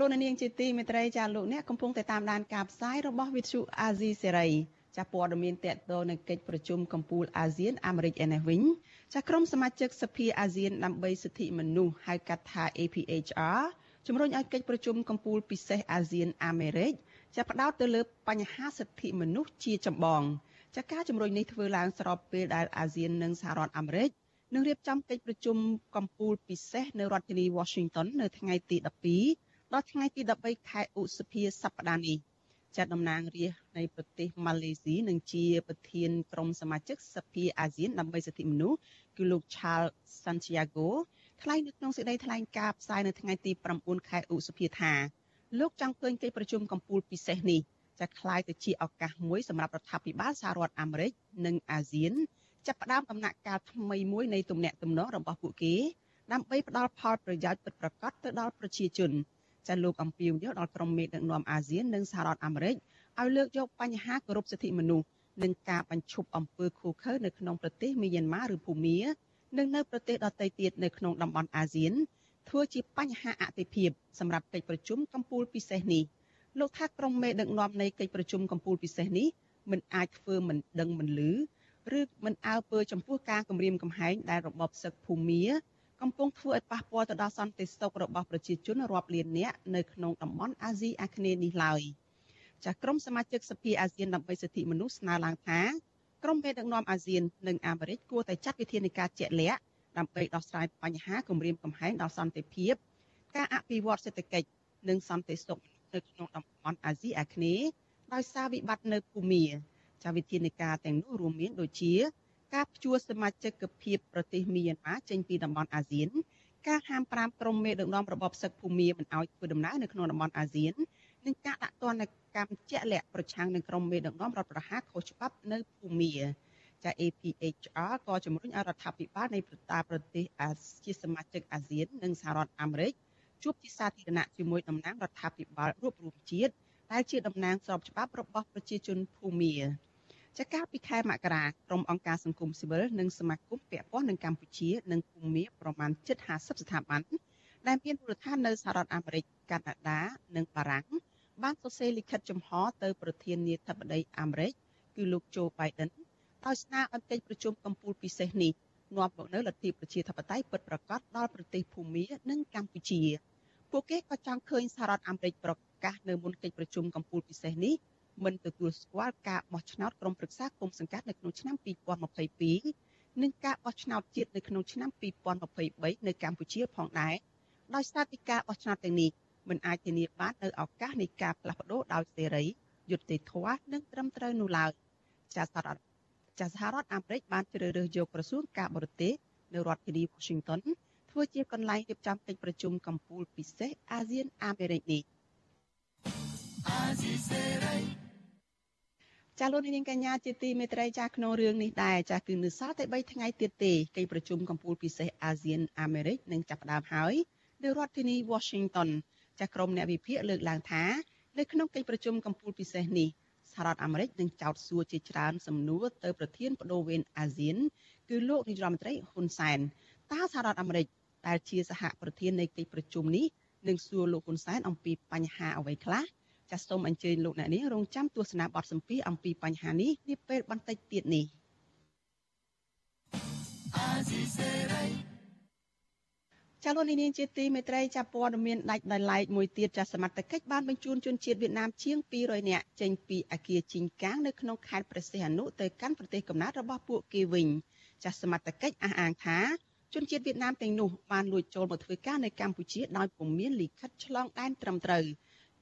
Speaker 1: លោកនាងជាទីមេត្រីចាលោកអ្នកកំពុងតែតាមដានការផ្សាយរបស់វិទ្យុអាស៊ីសេរីចាព័ត៌មានតកតនៅកិច្ចប្រជុំកម្ពុជាអាស៊ានអាមេរិកឯនេះវិញចាក្រុមសមាជិកសភាអាស៊ានដើម្បីសិទ្ធិមនុស្សហៅកាត់ថា APHR ជំរុញឲ្យកិច្ចប្រជុំកម្ពុជាពិសេសអាស៊ានអាមេរិកចាផ្ដោតទៅលើបញ្ហាសិទ្ធិមនុស្សជាចម្បងចាការជំរុញនេះធ្វើឡើងស្របពេលដែលអាស៊ាននិងសហរដ្ឋអាមេរិកនឹងរៀបចំកិច្ចប្រជុំកម្ពុជាពិសេសនៅរដ្ឋធានី Washington នៅថ្ងៃទី12 ដល់ថ្ងៃទី13ខែឧសភាសប្តាហ៍នេះចាត់តំណាងរាស្ត្រនៃប្រទេសម៉ាឡេស៊ីនឹងជាប្រធានក្រុមសមាជិកសភាអាស៊ានដើម្បីសិទ្ធិមនុស្សគឺលោក Charles Santiago ថ្លែងនៅក្នុងសេចក្តីថ្លែងការណ៍ផ្សាយនៅថ្ងៃទី9ខែឧសភាថាលោកចង់ឃើញកិច្ចប្រជុំកំពូលពិសេសនេះចាក្លាយទៅជាឱកាសមួយសម្រាប់រដ្ឋាភិបាលសហរដ្ឋអាមេរិកនិងអាស៊ានចាប់ផ្ដើមដំណាក់កាលថ្មីមួយនៃទំនាក់ទំនងរបស់ពួកគេដើម្បីផ្ដល់ផលប្រយោជន៍ពិតប្រាកដទៅដល់ប្រជាជន។ ចាលោកអំពីវយកដល់ក្រុមមេដឹកនាំអាស៊ាននិងសហរដ្ឋអាមេរិកឲ្យលើកយកបញ្ហាគោរពសិទ្ធិមនុស្សនិងការបញ្ឈប់អំពើឃោរឃៅនៅក្នុងប្រទេសមីយ៉ាន់ម៉ាឬភូមានិងនៅប្រទេសដទៃទៀតនៅក្នុងតំបន់អាស៊ានធ្វើជាបញ្ហាអតិភិបសម្រាប់កិច្ចប្រជុំកម្ពុជាពិសេសនេះលោកថាក្រុមមេដឹកនាំនៃកិច្ចប្រជុំកម្ពុជាពិសេសនេះមិនអាចធ្វើមិនដឹងមិនលឺឬមិនអើពើចំពោះការគម្រាមកំហែងដែលរបបសឹកភូមា កំពុងធ្វើឲ្យប៉ះពាល់ទៅដល់សន្តិសុខរបស់ប្រជាជនរាប់លាននាក់នៅក្នុងតំបន់អាស៊ីអាគ្នេយ៍នេះឡើយចាស់ក្រុមសមាជិកសភាអាស៊ានដើម្បីសិទ្ធិមនុស្សស្នើឡើងថាក្រុមមេដឹកនាំអាស៊ាននិងអាមេរិកគួរតែចាត់វិធានការជាក់លាក់ដើម្បីដោះស្រាយបញ្ហាគម្រាមកំហែងដល់សន្តិភាព ការអភិវឌ្ឍសេដ្ឋកិច្ចនិងសន្តិសុខនៅក្នុងតំបន់អាស៊ីអាគ្នេយ៍ដោយសារវិបត្តិនៅភូមាចាវិធានការទាំងនោះរួមមានដូចជា ការព្យួរសមាជិកភាពប្រទេសមីយ៉ាន់ម៉ាចេញពីតំបន់អាស៊ាន ការហាម5ក្រុមមេដឹកនាំរបបសឹកភូមាមិនឲ្យធ្វើដំណើរនៅក្នុងតំបន់អាស៊ាននិងការដាក់ទណ្ឌកម្មជាក់លាក់ប្រឆាំងនឹងក្រុមមេដឹកនាំរដ្ឋប្រហារខុសច្បាប់នៅភូមាចា APHR ក៏ជំរុញឲ្យរដ្ឋាភិបាលនៃប្រតាប្រទេសអាជាសមាជិកអាស៊ាននិងសហរដ្ឋអាមេរិកជួបជាសាធារណៈជាមួយតំណាងរដ្ឋាភិបាលរួបរวมជាតិដែលជាតំណាងស្របច្បាប់របស់ប្រជាជនភូមា ចាកាលពីខែមករាក្រុមអង្គការសង្គមស៊ីវិលនិងសមាគមពាក់ព័ន្ធនឹងកម្ពុជានិងភូមាប្រមាណ750ស្ថាប័នដែលមានមូលដ្ឋាននៅសហរដ្ឋអាមេរិកកាណាដា និងបារាំងបានសរសេរលិខិតចំហទៅប្រធានាធិបតីអាមេរិកគឺលោកโจ Biden ដោយស្នើឲ្យកិច្ចប្រជុំកម្ពុជាពិសេសនេះនាំមកនូវលទ្ធិប្រជាធិបតេយ្យពិតប្រាកដដល់ប្រទេសភូមានិងកម្ពុជា ពួកគេក៏ចង់ឃើញសហរដ្ឋអាមេរិកប្រកាសនៅមុនកិច្ចប្រជុំកម្ពុជាពិសេសនេះ មិនទទួលស្គាល់ការបោះឆ្នោតក្រុមប្រឹក្សាគុំសង្កាត់នៅក្នុងឆ្នាំ2022និងការបោះឆ្នោតជាតិនៅក្នុងឆ្នាំ2023នៅកម្ពុជាផងដែរដោយសារតែការបោះឆ្នោតទាំងនេះមិនអាចធានាបាននៅឱកាសនៃការផ្លាស់ប្ដូរដោយសេរីយុត្តិធម៌និងត្រឹមត្រូវនោះឡើយចាសហរដ្ឋចាសហរដ្ឋអាមេរិកបានជ្រើសរើសយកក្រសួងការបរទេសនៅរដ្ឋធានី Washington ធ្វើជាកន្លែងរៀបចំកិច្ចប្រជុំកំពូលពិសេសអាស៊ានអាមេរិកនេះ ចាលោកនាងកញ្ញាជាទីមេត្រីចាក្នុងរឿងនេះដែរចាគឺនៅសល់តែ3ថ្ងៃទៀតទេកិច្ចប្រជុំកំពូលពិសេសអាស៊ានអាមេរិកនឹងចាប់ផ្ដើមហើយនៅរដ្ឋធានី Washington ចាក្រុមអ្នកវិភាគលើកឡើងថានៅក្នុងកិច្ចប្រជុំកំពូលពិសេសនេះសហរដ្ឋអាមេរិកនឹងចោទសួរជាច្រើនសំណួរទៅប្រធានបដូវវេនអាស៊ាន គឺលោកនាយរដ្ឋមន្ត្រីហ៊ុនសែនតើសហរដ្ឋអាមេរិកដែលជាសហប្រធាននៃកិច្ចប្រជុំនេះនឹងសួរលោកហ៊ុនសែនអំពីបញ្ហាអ្វីខ្លះ ចាសសូមអញ្ជើញលោកអ្នកនាងរងចាំទស្សនាបទសម្ភាសអំពីបញ្ហានេះនាពេលបន្តិចទៀតនេះចាលោកនាងជាទីមេត្រីចាព័ត៌មានដាច់ដោយឡែកមួយទៀតចាសមត្ថកិច្ចបានបញ្ជូនជនជាតិវៀតណាមជាង200នាក់ចេញពីអគារជីងកាងនៅក្នុងខេត្តព្រះសីហនុទៅកាន់ប្រទេសកំណើតរបស់ពួកគេវិញចាសមត្ថកិច្ចអះអាងថាជនជាតិវៀតណាមទាំងនោះបានលួចចូលមកធ្វើការនៅកម្ពុជាដោយពុំមានលិខិតឆ្លងដែនត្រឹមត្រូវ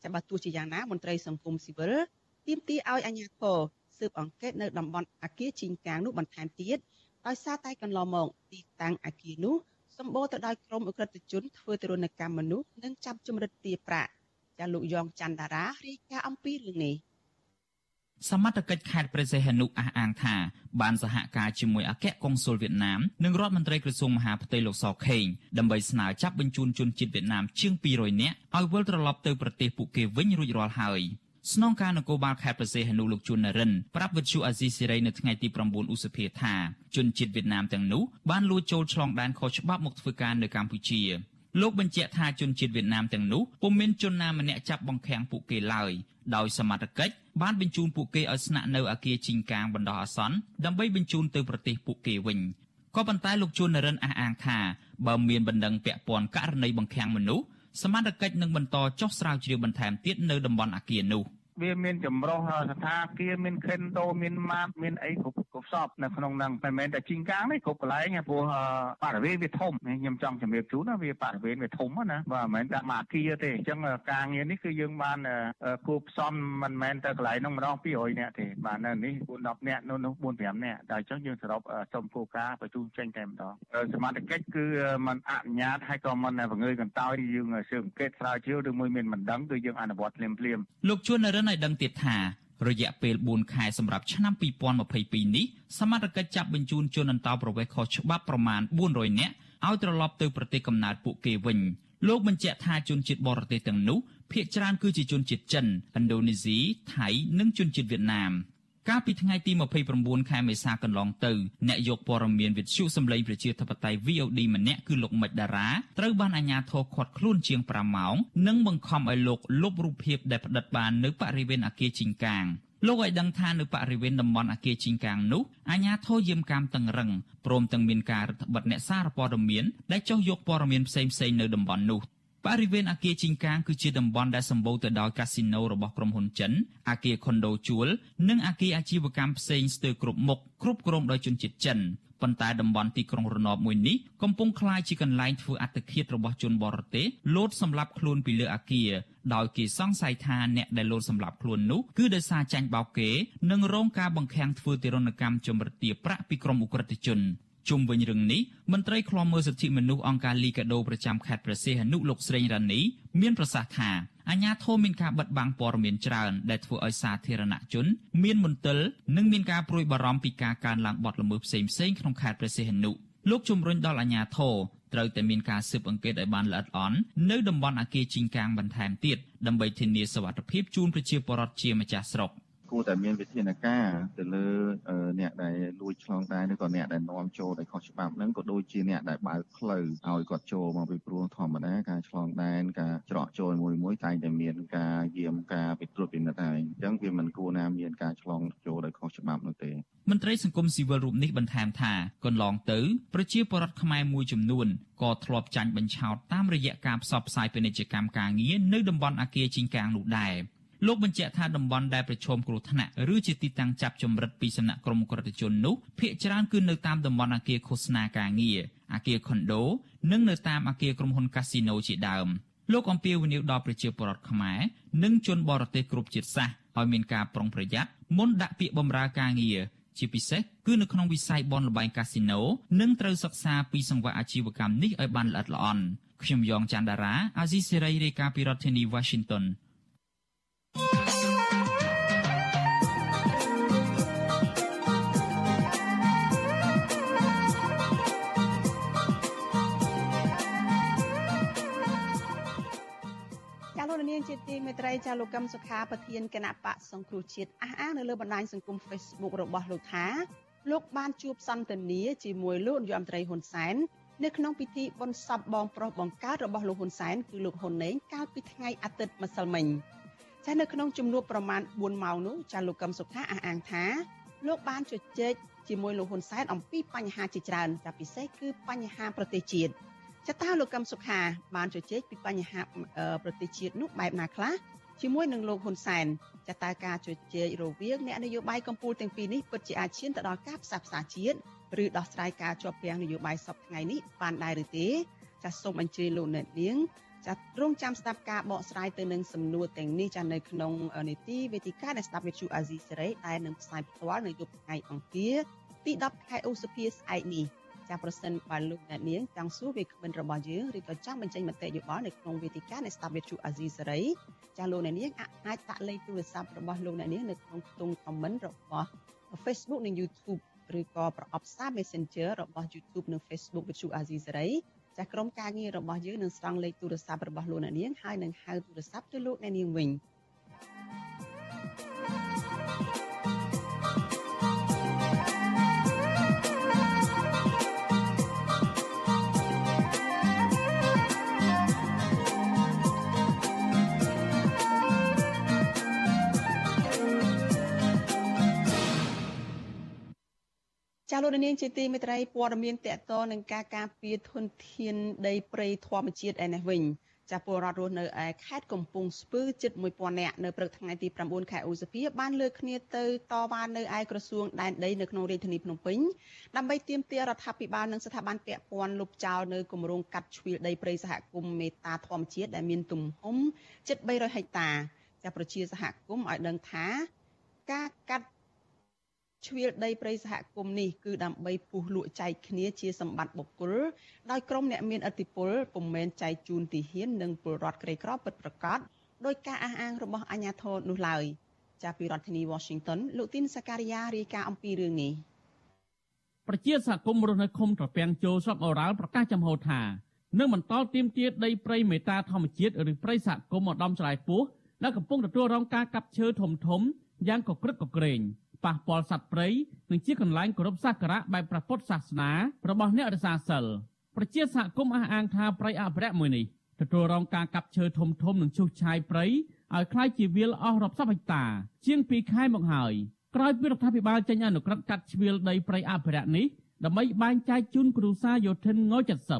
Speaker 1: ចាបើទោះជាយ៉ាងណាមន្ត្រីសង្គមស៊ីវិលទាមទារឲ្យអាជ្ញាធរស៊ើបអង្កេតនៅតំបន់អាគារជីងកាងនោះបន្ថែមទៀតដោយសារតែកន្លងមកទីតាំងអាគារនោះសម្បូរទៅដោយក្រុមអ ுக ្រិតជនធ្វើទរណកម្មមនុស្សនិងចាប់ជំរិតទារប្រាក់ចាលោកយ៉ងច័ន្ទតារារាយការណ៍អំពីរឿងនេះ
Speaker 9: សមត្ថកិច្ចខេត្តព្រះសីហនុអះអាងថាបានសហការជាមួយអគ្គកុងស៊ុលវៀតណាមនិងរដ្ឋមន្ត្រីក្រសួងមហាផ្ទៃលោកសខេងដើម្បីស្នើចាប់បញ្ជូនជនជាតិវៀតណាមជាង200នាក់ឲ្យវិលត្រឡប់ទៅប្រទេសពួកគេវិញរួចរាល់ហើយស្នងការនគរបាលខេត្តប្រសេះហនុលោកជួននរិនប្រាប់វិទ្យុអាស៊ីសេរីនៅថ្ងៃទី9ឧសភាថាជនជាតិវៀតណាមទាំងនោះបានលួចចូលឆ្លងដែនខុសច្បាប់មកធ្វើការនៅកម្ពុជាលោកបញ្ជាក់ថាជនជាតិវៀតណាមទាំងនោះពុំមានជនណាម្នាក់ចាប់បង្ខាំងពួកគេឡើយដោយសមត្ថកិច្ច បានបញ្ជូនពួកគេឲ្យស្នាក់នៅអគារជីងកាងបណ្ដោះអាសន្នដើម្បីបញ្ជូនទៅប្រទេសពួកគេវិញក៏ប៉ុន្តែលោកជួននរិនអះអាងថាបើមានបណ្ដឹងពាក់ព័ន្ធករណីបង្ខាំងមនុស្សសមត្ថកិច្ចនឹងបន្តចុះស្រាវជ្រាវបន្ថែមទៀតនៅតំបន់អគារនោះ។
Speaker 10: វាមានចម្រុះស្ថាគារមានខិនដូមានម៉ាតមានអីគ្រប់គ្រប់សពនៅក្នុងហ្នឹងមិនមែនតែជីងកាងទេគ្រប់កន្លែងព្រោះបរិវេណវាធំខ្ញុំចង់ជំរាបជូនណាវាបរិវេណវាធំណាបាទមិនមែនតែមួយអគារទេអញ្ចឹងការងារនេះគឺយើងបានគូផ្សំមិនមែនតែកន្លែងហ្នឹងម្ដង200នាក់ទេបាទនៅនេះ4 10នាក់នៅនោះ4 5នាក់តែអញ្ចឹងយើងសរុបសុំគោលការណ៍បញ្ជូនចេញតែម្ដងសមត្ថកិច្ចគឺมันអនុញ្ញាតឲ្យក៏มันបង្ងើយកន្តើយយើងស៊ើបអង្កេតស្រាវជ្រាវឬមួយមានមិនដឹងគឺយើងអនុវត្តភ្លាមភ្លាម
Speaker 9: លោកជួននរិន នឲ្យដឹងទៀតថារយៈពេល4ខែសម្រាប់ឆ្នាំ2022នេះសមត្ថកិច្ចចាប់បញ្ជូនជនអន្តោប្រវេសន៍ខុសច្បាប់ប្រមាណ400នាក់ឲ្យត្រឡប់ទៅប្រទេសកំណើតពួកគេវិញលោកបញ្ជាក់ថាជនជាតិបរទេសទាំងនោះភាគច្រើនគឺជាជនជាតិចិនឥណ្ឌូនេស៊ីថៃនិងជនជាតិវៀតណាម។ កាលពីថ្ងៃទី29ខែមេសាកន្លងទៅអ្នកយកព័ត៌មានវិទ្យុសម្លេងប្រជាធិបតេយ្យ VOD ម្នាក់គឺលោកមិចតារាត្រូវបានអាជ្ញាធរឃាត់ខ្លួនជាង5ម៉ោងនិងបង្ខំឲ្យលោកលុបរូបភាពដែលផ្តិតបាននៅបរិវេណអគារជីងកាងលោកឲ្យដឹងថានៅបរិវេណតំបន់អគារជីងកាងនោះអាជ្ញាធរយាមកាមតឹងរឹងព្រមទាំងមានការរដ្ឋបិទអ្នកសារព័ត៌មានដែលចុះយកព័ត៌មានផ្សេងៗនៅតំបន់នោះ បរិវេណអគារជីងកាងគឺជាតំបន់ដែលសម្បូរទៅដោយកាស៊ីណូរបស់ក្រុមហ៊ុនចិនអគារខុនដូជួល និងអគារអាជីវកម្មផ្សេងស្ទើរគ្រប់មុខគ្រប់គ្រងដោយជនជាតិចិនប៉ុន្តែតំបន់ទីក្រុងរណបមួយនេះកំពុងក្លាយជាកន្លែងធ្វើអត្តឃាតរបស់ជនបរទេសលោតសម្លាប់ខ្លួនពីលើអគារដោយគេសង្ស័យថាអ្នកដែលលោតសម្លាប់ខ្លួននោះគឺដោយសារចាញ់បោកគេនិងរងការបង្ខាំងធ្វើទារុណកម្មចម្រិតទារប្រាក់ពីក្រុមអ ுக ្រិតជន ជុំវិញរឿងនេះមន្ត្រីឃ្លាំមើលសិទ្ធិមនុស្សអង្គការលីកាដូប្រចាំខេត្តព្រះសីហនុលោកស្រីរ៉ានីមានប្រសាសន៍ថាអាញាធមមានការបិទបាំងព័ត៌មានច្រើនដែលធ្វើឲ្យសាធារណជន មានមន្ទិលនិងមានការព្រួយបារម្ភពីការកើនឡើងបទល្មើសផ្សេងៗក្នុងខេត្តព្រះសីហនុលោកជំរុញដល់អាញាធរត្រូវតែមានការស៊ើបអង្កេតឲ្យបានល្អិតល្អន់នៅតំបន់អាគារជីងកាងបន្ថែមទៀតដើម្បីធានាសុវត្ថិភាពជូនប្រជាពលរដ្ឋជាម្ចាស់ស្រុក។
Speaker 11: គួរតែមានវិធានការទៅលើអ្នកដែលលួចឆ្លងដែនឬក៏អ្នកដែលនាំចូលដោយខុសច្បាប់ហ្នឹងក៏ដូចជាអ្នកដែលបើកផ្លូវឲ្យគាត់ចូលមកពីព្រោះធម្មតាការឆ្លងដែនការច្រកចូលមួយមួយតែងតែមានការយាមការពិត្រួតពិនិត្យហើយអញ្ចឹងវាមិនគួរណាមានការឆ្លងចូលដោយខុសច្បាប់នោះទេ
Speaker 9: មន្ត្រីសង្គមស៊ីវិលរូបនេះបន្ថែមថាកន្លងទៅប្រជាពលរដ្ឋខ្មែរមួយចំនួនក៏ធ្លាប់ចាញ់បញ្ឆោតតាមរយៈការផ្សព្វផ្សាយពាណិជ្ជកម្មការងារនៅតំបន់អាគារជីងកាងនោះដែរ លោកបញ្ជាក់ថាតំបន់ដែលប្រឈមគ្រោះថ្នាក់ឬជាទីតាំងចាប់ចម្រិតពីសំណាក់ក្រុមក្រតជននោះភាគច្រើនគឺនៅតាមតំបន់អគារឃោសនាការងារអគារខុនដូនិងនៅតាមអគារក្រុមហ៊ុនកាស៊ីណូជាដើមលោកអំពាវនាវដល់ប្រជាពលរដ្ឋខ្មែរនិងជនបរទេសគ្រប់ជាតិសាសន៍ឲ្យមានការប្រុងប្រយ័ត្នមុនដាក់ពាក្យបម្រើការងារជាពិសេសគឺនៅក្នុងវិស័យបនលបែងកាស៊ីណូនិងត្រូវសិក្សាពីសង្វាក់អាជីវកម្មនេះឲ្យបានល្អិតល្អន់ខ្ញុំយ៉ងច័ន្ទដារាអាស៊ីសេរីរាយការណ៍ពីរដ្ឋធានី Washington
Speaker 1: លោកនាងជាទីមេត្រីចាលោកកឹមសុខាប្រធានគណៈបកសង្គ្រោះជាតិអះអាងនៅលើបណ្ដាញសង្គម Facebook របស់លោកថាលោកបានជួបសន្ទនាជាមួយលោកនាយរដ្ឋមន្ត្រីហ៊ុនសែននៅក្នុងពិធីបុណ្យសពបងប្រុសបង្កើតរបស់លោកហ៊ុនសែនគឺលោកហ៊ុនណេងកាលពីថ្ងៃអាទិត្យម្សិលមិញចានៅក្នុងជំនួបប្រមាណ4ម៉ោងនោះចាលោកកឹមសុខាអះអាងថាលោកបានជជែកជាមួយលោកហ៊ុនសែនអំពីបញ្ហាជាច្រើនចាពិសេសគឺបញ្ហាប្រទេសជាតិ ចតាលោកកឹមសុខាបានជជែកពីបញ្ហាប្រទេសជាតិនោះបែបណាខ្លះជាមួយនឹងលោកហ៊ុនសែនចតាការជជែករវាងអ្នកនយោបាយកម្ពុជាទាំងពីរនេះពិតជាអាចឈានទៅដល់ការផ្សះផ្សាជាតិឬដោះស្រាយការជាប់ពាំងនយោបាយសពថ្ងៃនេះបានដែរឬទេចាសសូមអញ្ជើញលោកអ្នកនាងចាត់រងចាំស្ដាប់ការបកស្រាយទៅនឹងសំណួរទាំងនេះចានៅក្នុងនីតិវេទិកានៃស្ដាប់វិទ្យុអាស៊ីសេរីដែលនឹងផ្សាយផ្ទាល់នៅយប់ថ្ងៃអង្គារទី10ខែឧសភាស្អែកនេះ ចាប្រសិនបើលោកអ្នកនាងចង់សួរវាគ្មិនរបស់យើងឬក៏ចង់បញ្ចេញមតិយោបល់នៅក្នុងវេទិកានៃស្ដាប់វិទ្យុអាស៊ីសេរីចាលោកអ្នកនាងអាចដាក់លេខទូរស័ព្ទរបស់លោកអ្នកនាងនៅក្នុងខ្ទង់ comment របស់ Facebook និង YouTube ឬក៏ប្រអប់សារ Messenger របស់ YouTube និង Facebook វិទ្យុអាស៊ីសេរីចាស់ក្រុមការងាររបស់យើងនឹងស្រង់លេខទូរស័ព្ទរបស់លោកអ្នកនាងហើយនឹងហៅទូរស័ព្ទទៅលោកអ្នកនាងវិញ ចាលោកនាងជាទីមេត្រីព័ត៌មានតកតនឹងការការពារធនធានដីព្រៃធម្មជាតិឯនេះវិញចាពលរដ្ឋរស់នៅឯខេត្តកំពង់ស្ពឺជិត1000នាក់នៅព្រឹកថ្ងៃទី9ខែឧសភាបានលើកគ្នាទៅតវ៉ានៅឯក្រសួងដែនដីនៅក្នុងរាជធានីភ្នំពេញដើម្បីទាមទាររដ្ឋាភិបាលនិងស្ថាប័នពាក់ព័ន្ធលុបចោលនៅគម្រោងកាត់ជ្រៀលដីព្រៃសហគមន៍មេតាធម្មជាតិដែលមានទំហំជិត300ហិកតាចាប្រជាសហគមន៍ឲ្យដឹងថាការកាត់ ជ្រៀលដីព្រៃសហគមន៍នេះគឺដើម្បីពុះលក់ចែកគ្នាជាសម្បត្តិបុគ្គលដោយក្រុមអ្នកមានឥទ្ធិពលពុំមែនចែកជូនទីហ៊ាននិងពលរដ្ឋក្រីក្រពិតប្រាកដដោយការអះអាងរបស់អាជ្ញាធរនោះឡើយចាប់ពីរដ្ឋធានី Washington លោកទីនសាការីយ៉ារាយការណ៍អំពីរឿងនេះ
Speaker 12: ប្រជាសហគមន៍រស់នៅឃុំត្រពាំងជោស្រុកអូរ៉ាល់ប្រកាសចំហថានឹងបន្តទៀមទាដីព្រៃមេតាធម្មជាតិឬព្រៃសហគមន៍ឧត្តមច្រៃពោះដែលកំពុងទទួលរងការកាប់ឈើធំធំយ៉ាងកក្រឹកកក្រែង ប៉ះពាល់សត្វព្រៃនិងជាកន្លែងគោរពសក្ការៈបែបព្រះពុទ្ធសាសនារបស់អ្នករសាសិលប្រជាសហគមន៍អះអាងថាព្រៃអភិរក្សមួយនេះទទួលរងការកាប់ឈើធំធំនិងឈូសឆាយព្រៃឲ្យคล้ายជាវាលអស់រាប់សិបហិកតា ជាង2ខែមកហើយក្រោយពីរដ្ឋាភិបាលចេញអនុក្រឹត្យកាត់ជ្រៀលដីព្រៃអភិរក្សនេះដើម្បីបែងចែកជូនគ្រួសារយោធិនង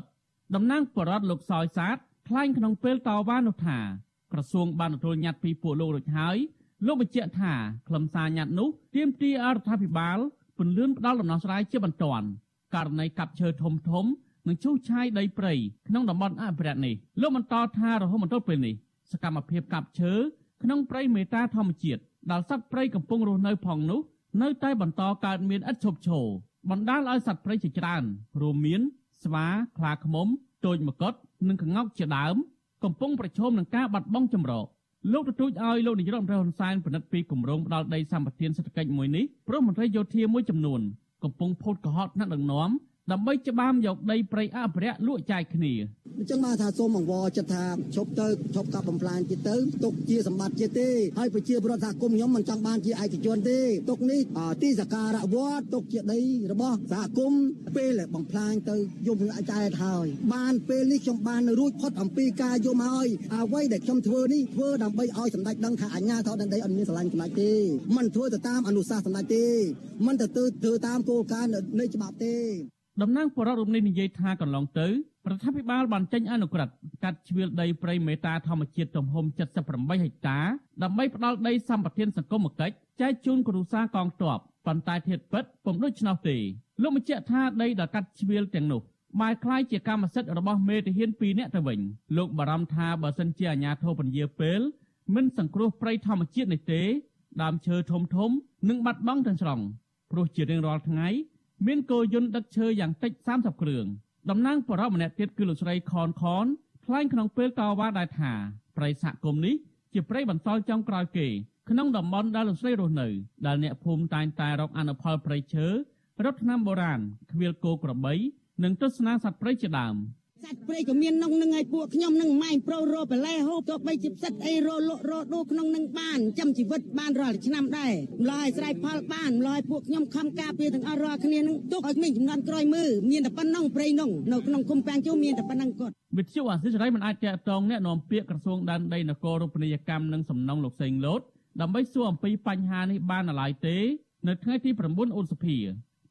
Speaker 12: 70តំណាងបរដ្ឋលោកសោយសាទថ្លែងក្នុងពេលតវ៉ានោះថាក្រសួងបានទទួលញត្តិពីពួកលោករួចហើយ លោកបញ្ជាក់ថាខ្លឹមសារញត្តិនោះទាមទារអរដ្ឋាភិបាលពន្លឿនផ្ដាល់ដំណោះស្រាយជាបន្ទាន់ករណីកាប់ឈើធំធំនិងឈូសឆាយដីព្រៃក្នុងតំបន់អភិរក្សនេះលោកបន្តថារហូតមកទល់ពេលនេះសកម្មភាពកាប់ឈើក្នុងព្រៃមេតាធម្មជាតិដែលសត្វព្រៃកំពុងរស់នៅផងនោះនៅតែបន្តកើតមានឥតឈប់ឈរបណ្ដាលឲ្យសត្វព្រៃជាច្រើនរួមមាន ស្វាខ្លាឃ្មុំទោចមកុដនិងក្ងោកជាដើម កំពុងប្រឈមនឹងការបាត់បង់ចម្រោក លោកទទូចឲ្យលោកនាយរដ្ឋមន្ត្រីហ៊ុនសែនពិនិត្យពីគម្រោងផ្ដាល់ដីសម្បត្តិសេដ្ឋកិច្ចមួយនេះព្រោះមន្ត្រីយោធាមួយចំនួនកំពុងផូតកុហកថ្នាក់ដឹកនាំ ដើម្បីច្បាមយកដីព្រៃអភិរក្សលក់ចាយគ្នា
Speaker 13: អញ្ចឹងបានថាសូមអង្វរចិត្តថាឈប់ទៅឈប់កាប់បំផ្លាញទៀតទៅទុកជាសម្បត្តិជាតិទេហើយប្រជាពលរដ្ឋសហគមន៍ខ្ញុំមិនចង់បានជាឯកជនទេទុកនេះទីសក្ការៈវត្តទុកជាដីរបស់សហគមន៍ពេលបំផ្លាញទៅយំអាចែកហើយបានពេលនេះខ្ញុំបានរួចផុតអំពីការយំហើយអ្វីដែលខ្ញុំធ្វើនេះធ្វើដើម្បីឲ្យសម្ដេចដឹងថាអញ្ញាធរដែនដីអត់មានស្រឡាញ់សម្ដេចទេមិនធ្វើទៅតាមអនុសាសន៍សម្ដេចទេមិនទៅធ្វើតាមគោលការណ៍នៃច្បាប់ទេ
Speaker 12: តំណាងបរដ្ឋរូបនេះនិយាយថាកន្លងទៅរដ្ឋាភិបាលបានចេញអនុក្រឹត្យកាត់ជ្រៀលដីព្រៃមេតាធម្មជាតិទំហំ78ហិកតាដើម្បីផ្ដាល់ដីសម្បត្តិសង្គមគិច្ចចែកជូនគ្រួសារកងទ័ពប៉ុន្តែធៀបពិតពុំដូច្នោះទេលោកបញ្ជាក់ថាដីដែលកាត់ជ្រៀលទាំងនោះ បែរคล้ายជាកម្មសិទ្ធិរបស់មេទាហាន2នាក់ទៅវិញលោកបារម្ភថាបើសិនជាអាជ្ញាធរពន្យាពេលមិនសង្គ្រោះព្រៃធម្មជាតិនេះទេដើមឈើធំធំនឹងបាត់បង់ទាំងស្រុងព្រោះជារៀងរាល់ថ្ងៃ មានគោយន្តដឹកឈើយ៉ាងតិច30គ្រឿងតំណាងបរិបម្នាក់ទៀតគឺលោកស្រីខនខនថ្លែងក្នុងពេលតវ៉ាដែរថាព្រៃសហគមន៍នេះជាព្រៃបន្សល់ចុងក្រោយគេក្នុងតំបន់ដែលលោកស្រីរស់នៅដែលអ្នកភូមិតែងតែរកអនុផលព្រៃឈើរត់ឆ្នាំបុរាណខ្វៀលគោក្របី និងទស្សនាសត្វព្រៃជាដើម
Speaker 13: សត្វព្រៃក៏មានក្នុងនឹងឲ្យពួកខ្ញុំនឹងម៉ែងប្រុសរោបលែហូបទោះបីជាផ្សិតអីរោលក់រោដូរក្នុងនឹងបានចំជីវិតបានរាល់ឆ្នាំដែរម្ល៉េះឲ្យស្រ័យផលបានម្ល៉េះឲ្យពួកខ្ញុំខំការពារទាំងអស់រាល់គ្នានឹងទុកឲ្យគ្មានចំនួនក្រោយមើលមានតែប៉ុណ្ណឹងព្រៃនោះនៅក្នុងគុំកាំងជូមានតែប៉ុណ្ណឹងគាត់
Speaker 12: វិទ្យុអាស៊ីសេរីមិនអាចតកតងអ្នកនាំពាក្យក្រសួងដែនដីនគររូបនីយកម្មនិងសំណង់លោកសេងលូតដើម្បីសួរអំពីបញ្ហានេះបានឡើយទេនៅថ្ងៃទី9ឧសភា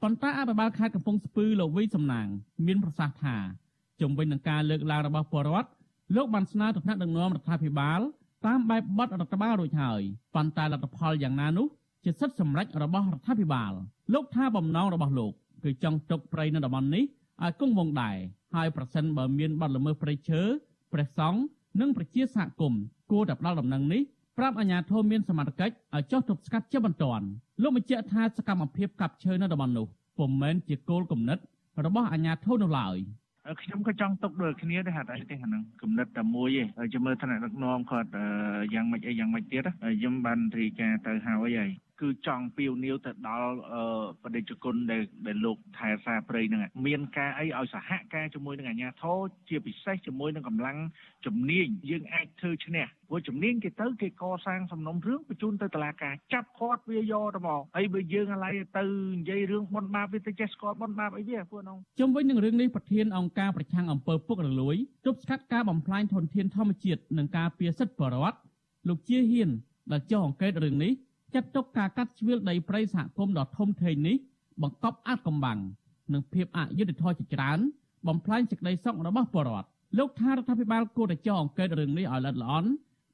Speaker 12: ប៉ុន្តែអភិបាលខេត្តកំពង់ស្ពឺលោកវីសំណាង មានប្រសាសន៍ថា ជំវិញនឹងការលើកឡើងរបស់ពលរដ្ឋលោកបានស្នើទៅថ្នាក់ដឹកនាំរដ្ឋាភិបាលតាមបែបបទរដ្ឋបាលរួចហើយប៉ុន្តែលទ្ធផលយ៉ាងណានោះជាសិទ្ធិសម្រេចរបស់រដ្ឋាភិបាលលោកថាបំណងរបស់លោកគឺចង់ទុកប្រៃនៅតំបន់នេះឲ្យគង់វង្សដែរហើយប្រសិនបើមានបទល្មើសព្រៃឈើព្រះសង្ឃនិងប្រជាសហគមន៍គួរតែផ្ដល់ដំណឹងនេះប្រាប់អាជ្ញាធរមានសមត្ថកិច្ចឲ្យចោះទប់ស្កាត់ជាបន្ទាន់លោកបញ្ជាក់ថាសកម្មភាពកាប់ឈើនៅតំបន់នោះពុំមែនជាគោលគំនិតរបស់អាជ្ញាធរនោះឡើយ។
Speaker 10: ខ្ញុំក៏ចង់ទុកដូចគ្នាដែរហេតុអីទេអាហ្នឹងគំនិតតែមួយឯងចាំមើលថ្នាក់ដឹកនាំគាត់យ៉ាងម៉េចអីយ៉ាងម៉េចទៀតខ្ញុំបានរីកាទៅហើយហើយ គឺចង់ពីវនីវទៅដល់បដិជគុណដែលដែលលោកថែសាព្រៃហ្នឹងមានការអីឲ្យសហការជាមួយនឹងអាជ្ញាធរជាពិសេសជាមួយនឹងកម្លាំងជំនាញយើងអាចធ្វើឈ្នះព្រោះជំនាញគេទៅគេកសាងសំណុំរឿងបញ្ជូនទៅតុលាការចាប់គាត់វាយកទៅមកហើយបើយើងឥឡូវទៅនិយាយរឿងបនបាបវាទៅចេះស្គាល់បនបាបអីវាពួកនោះ
Speaker 12: ជុំវិញនឹងរឿងនេះប្រធានអង្គការប្រឆាំងអំពើពុករលួយទប់ស្កាត់ការបំផ្លាញធនធានធម្មជាតិនិងការពារសិទ្ធិបរិវត្តលោកជាហ៊ានដែលចុះអង្កេតរឿងនេះ ចាត់ទុកការកាត់ជ្រឿលដីព្រៃសហគមន៍ដ៏ធំធេងនេះបង្កប់អាតកំបាំងនិងភាពអយុត្តិធម៌ជាច្រើនបំផ្លាញសេចក្តីសុខរបស់ពលរដ្ឋលោកថារដ្ឋាភិបាលគួរតែចុះអង្កេតរឿងនេះឲ្យល្អិតល្អន់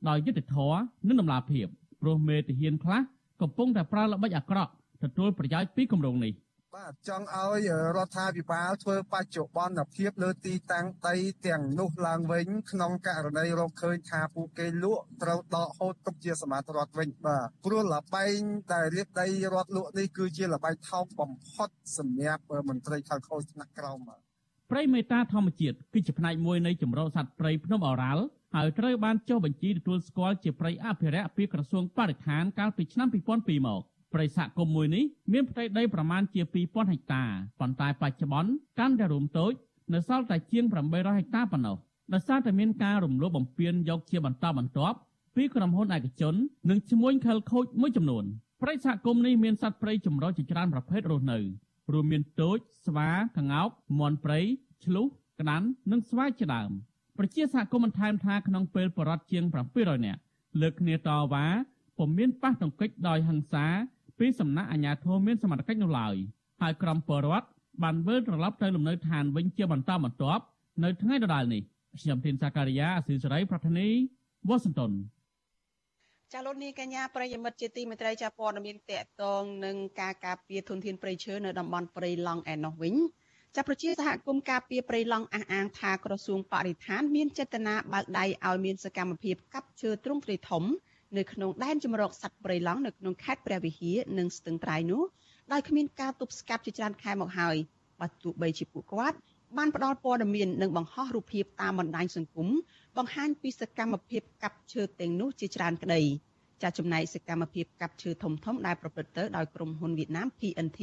Speaker 12: ដោយយុត្តិធម៌និងតម្លាភាពព្រោះមេទាហានខ្លះកំពុងតែប្រើល្បិចអាក្រក់ទទួលប្រយោជន៍ពីគម្រោងនេះ។
Speaker 14: បាទចង់ឲ្យរដ្ឋាភិបាលធ្វើបច្ចុប្បន្នភាពលើទីតាំងដីទាំងនោះឡើងវិញ ក្នុងករណីរកឃើញថាពួកគេលក់ត្រូវដកហូតទុកជាសមត្ថរដ្ឋវិញបាទព្រោះលបែងដែលរៀបដីរដ្ឋលក់នេះគឺជាលបែងថោកបំផុតសម្រាប់មន្ត្រីខលខូចថ្នាក់ក្រោមបាទ
Speaker 12: ព្រៃមេតាធម្មជាតិគឺជាផ្នែកមួយនៃចម្រុះសត្វព្រៃភ្នំអរ៉ាល់ហើយត្រូវបានចុះបញ្ជីទទួលស្គាល់ជាព្រៃអភិរក្សពីក្រសួងបរិស្ថានកាលពីឆ្នាំ2002មក ព្រៃសហគមន៍មួយនេះមានផ្ទៃដីប្រមាណជា2000ហិកតាប៉ុន្តែបច្ចុប្បន្នកាន់តែរួមតូចនៅសល់តែជាង800ហិកតាប៉ុណ្ណោះដោយសារតែមានការរំលោភបំពានយកជាបន្តបន្ទាប់ពីក្រុមហ៊ុនឯកជននិងឈ្មួញខិលខូចមួយចំនួនព្រៃសហគមន៍នេះមានសត្វព្រៃចម្រុះជាច្រើនប្រភេទរស់នៅរួមមានទោចស្វាក្ងោកមាន់ព្រៃឆ្លុះក្តាន់និងស្វាយជាដើមប្រជាសហគមន៍បន្ថែមថាក្នុងពេលបរិវត្តជាង700នាក់លើកគ្នាតវ៉ាពុំមានប៉ះទង្គិចដោយហិង្សា ពីសំណាក់អាជ្ញាធរមានសមត្ថកិច្ចនោះឡើយហើយក្រុមពលរដ្ឋបានវិលត្រឡប់ទៅលំនៅឋានវិញជាបន្តបន្ទាប់នៅថ្ងៃដដែលនេះខ្ញុំធីនសាការីយ៉ាអស៊ីសេរីប្រធានីវ៉ាស៊ីនតោន
Speaker 1: ចាលោកនាងកញ្ញាប្រិយមិត្តជាទីមេត្រីចាព័ត៌មានតកតងនឹងការការពារធនធានព្រៃឈើនៅតំបន់ព្រៃឡង់ឯណោះវិញចាប្រជាសហគមន៍ការពារព្រៃឡង់អះអាងថាក្រសួងបរិស្ថាន មានចេតនាបើកដៃឲ្យមានសកម្មភាពកាប់ឈើទ្រង់ទ្រាយធំ នៅក្នុងដែនជំរកសត្វព្រៃឡង់នៅក្នុងខេត្តព្រះវិហារនិងស្ទឹងត្រែងនោះដោយគ្មានការទប់ស្កាត់ជាច្រើនខែមកហើយបើទោះបីជាពួកគាត់បានផ្ដល់ព័ត៌មាននិងបង្ហោះរូបភាពតាមបណ្ដាញសង្គមបង្ហាញពីសកម្មភាពកាប់ឈើទាំងនោះជាច្រើនក្តីចាចំណែកសកម្មភាពកាប់ឈើធំធំដែលប្រព្រឹត្តទៅដោយក្រុមហ៊ុនវៀតណាម PNT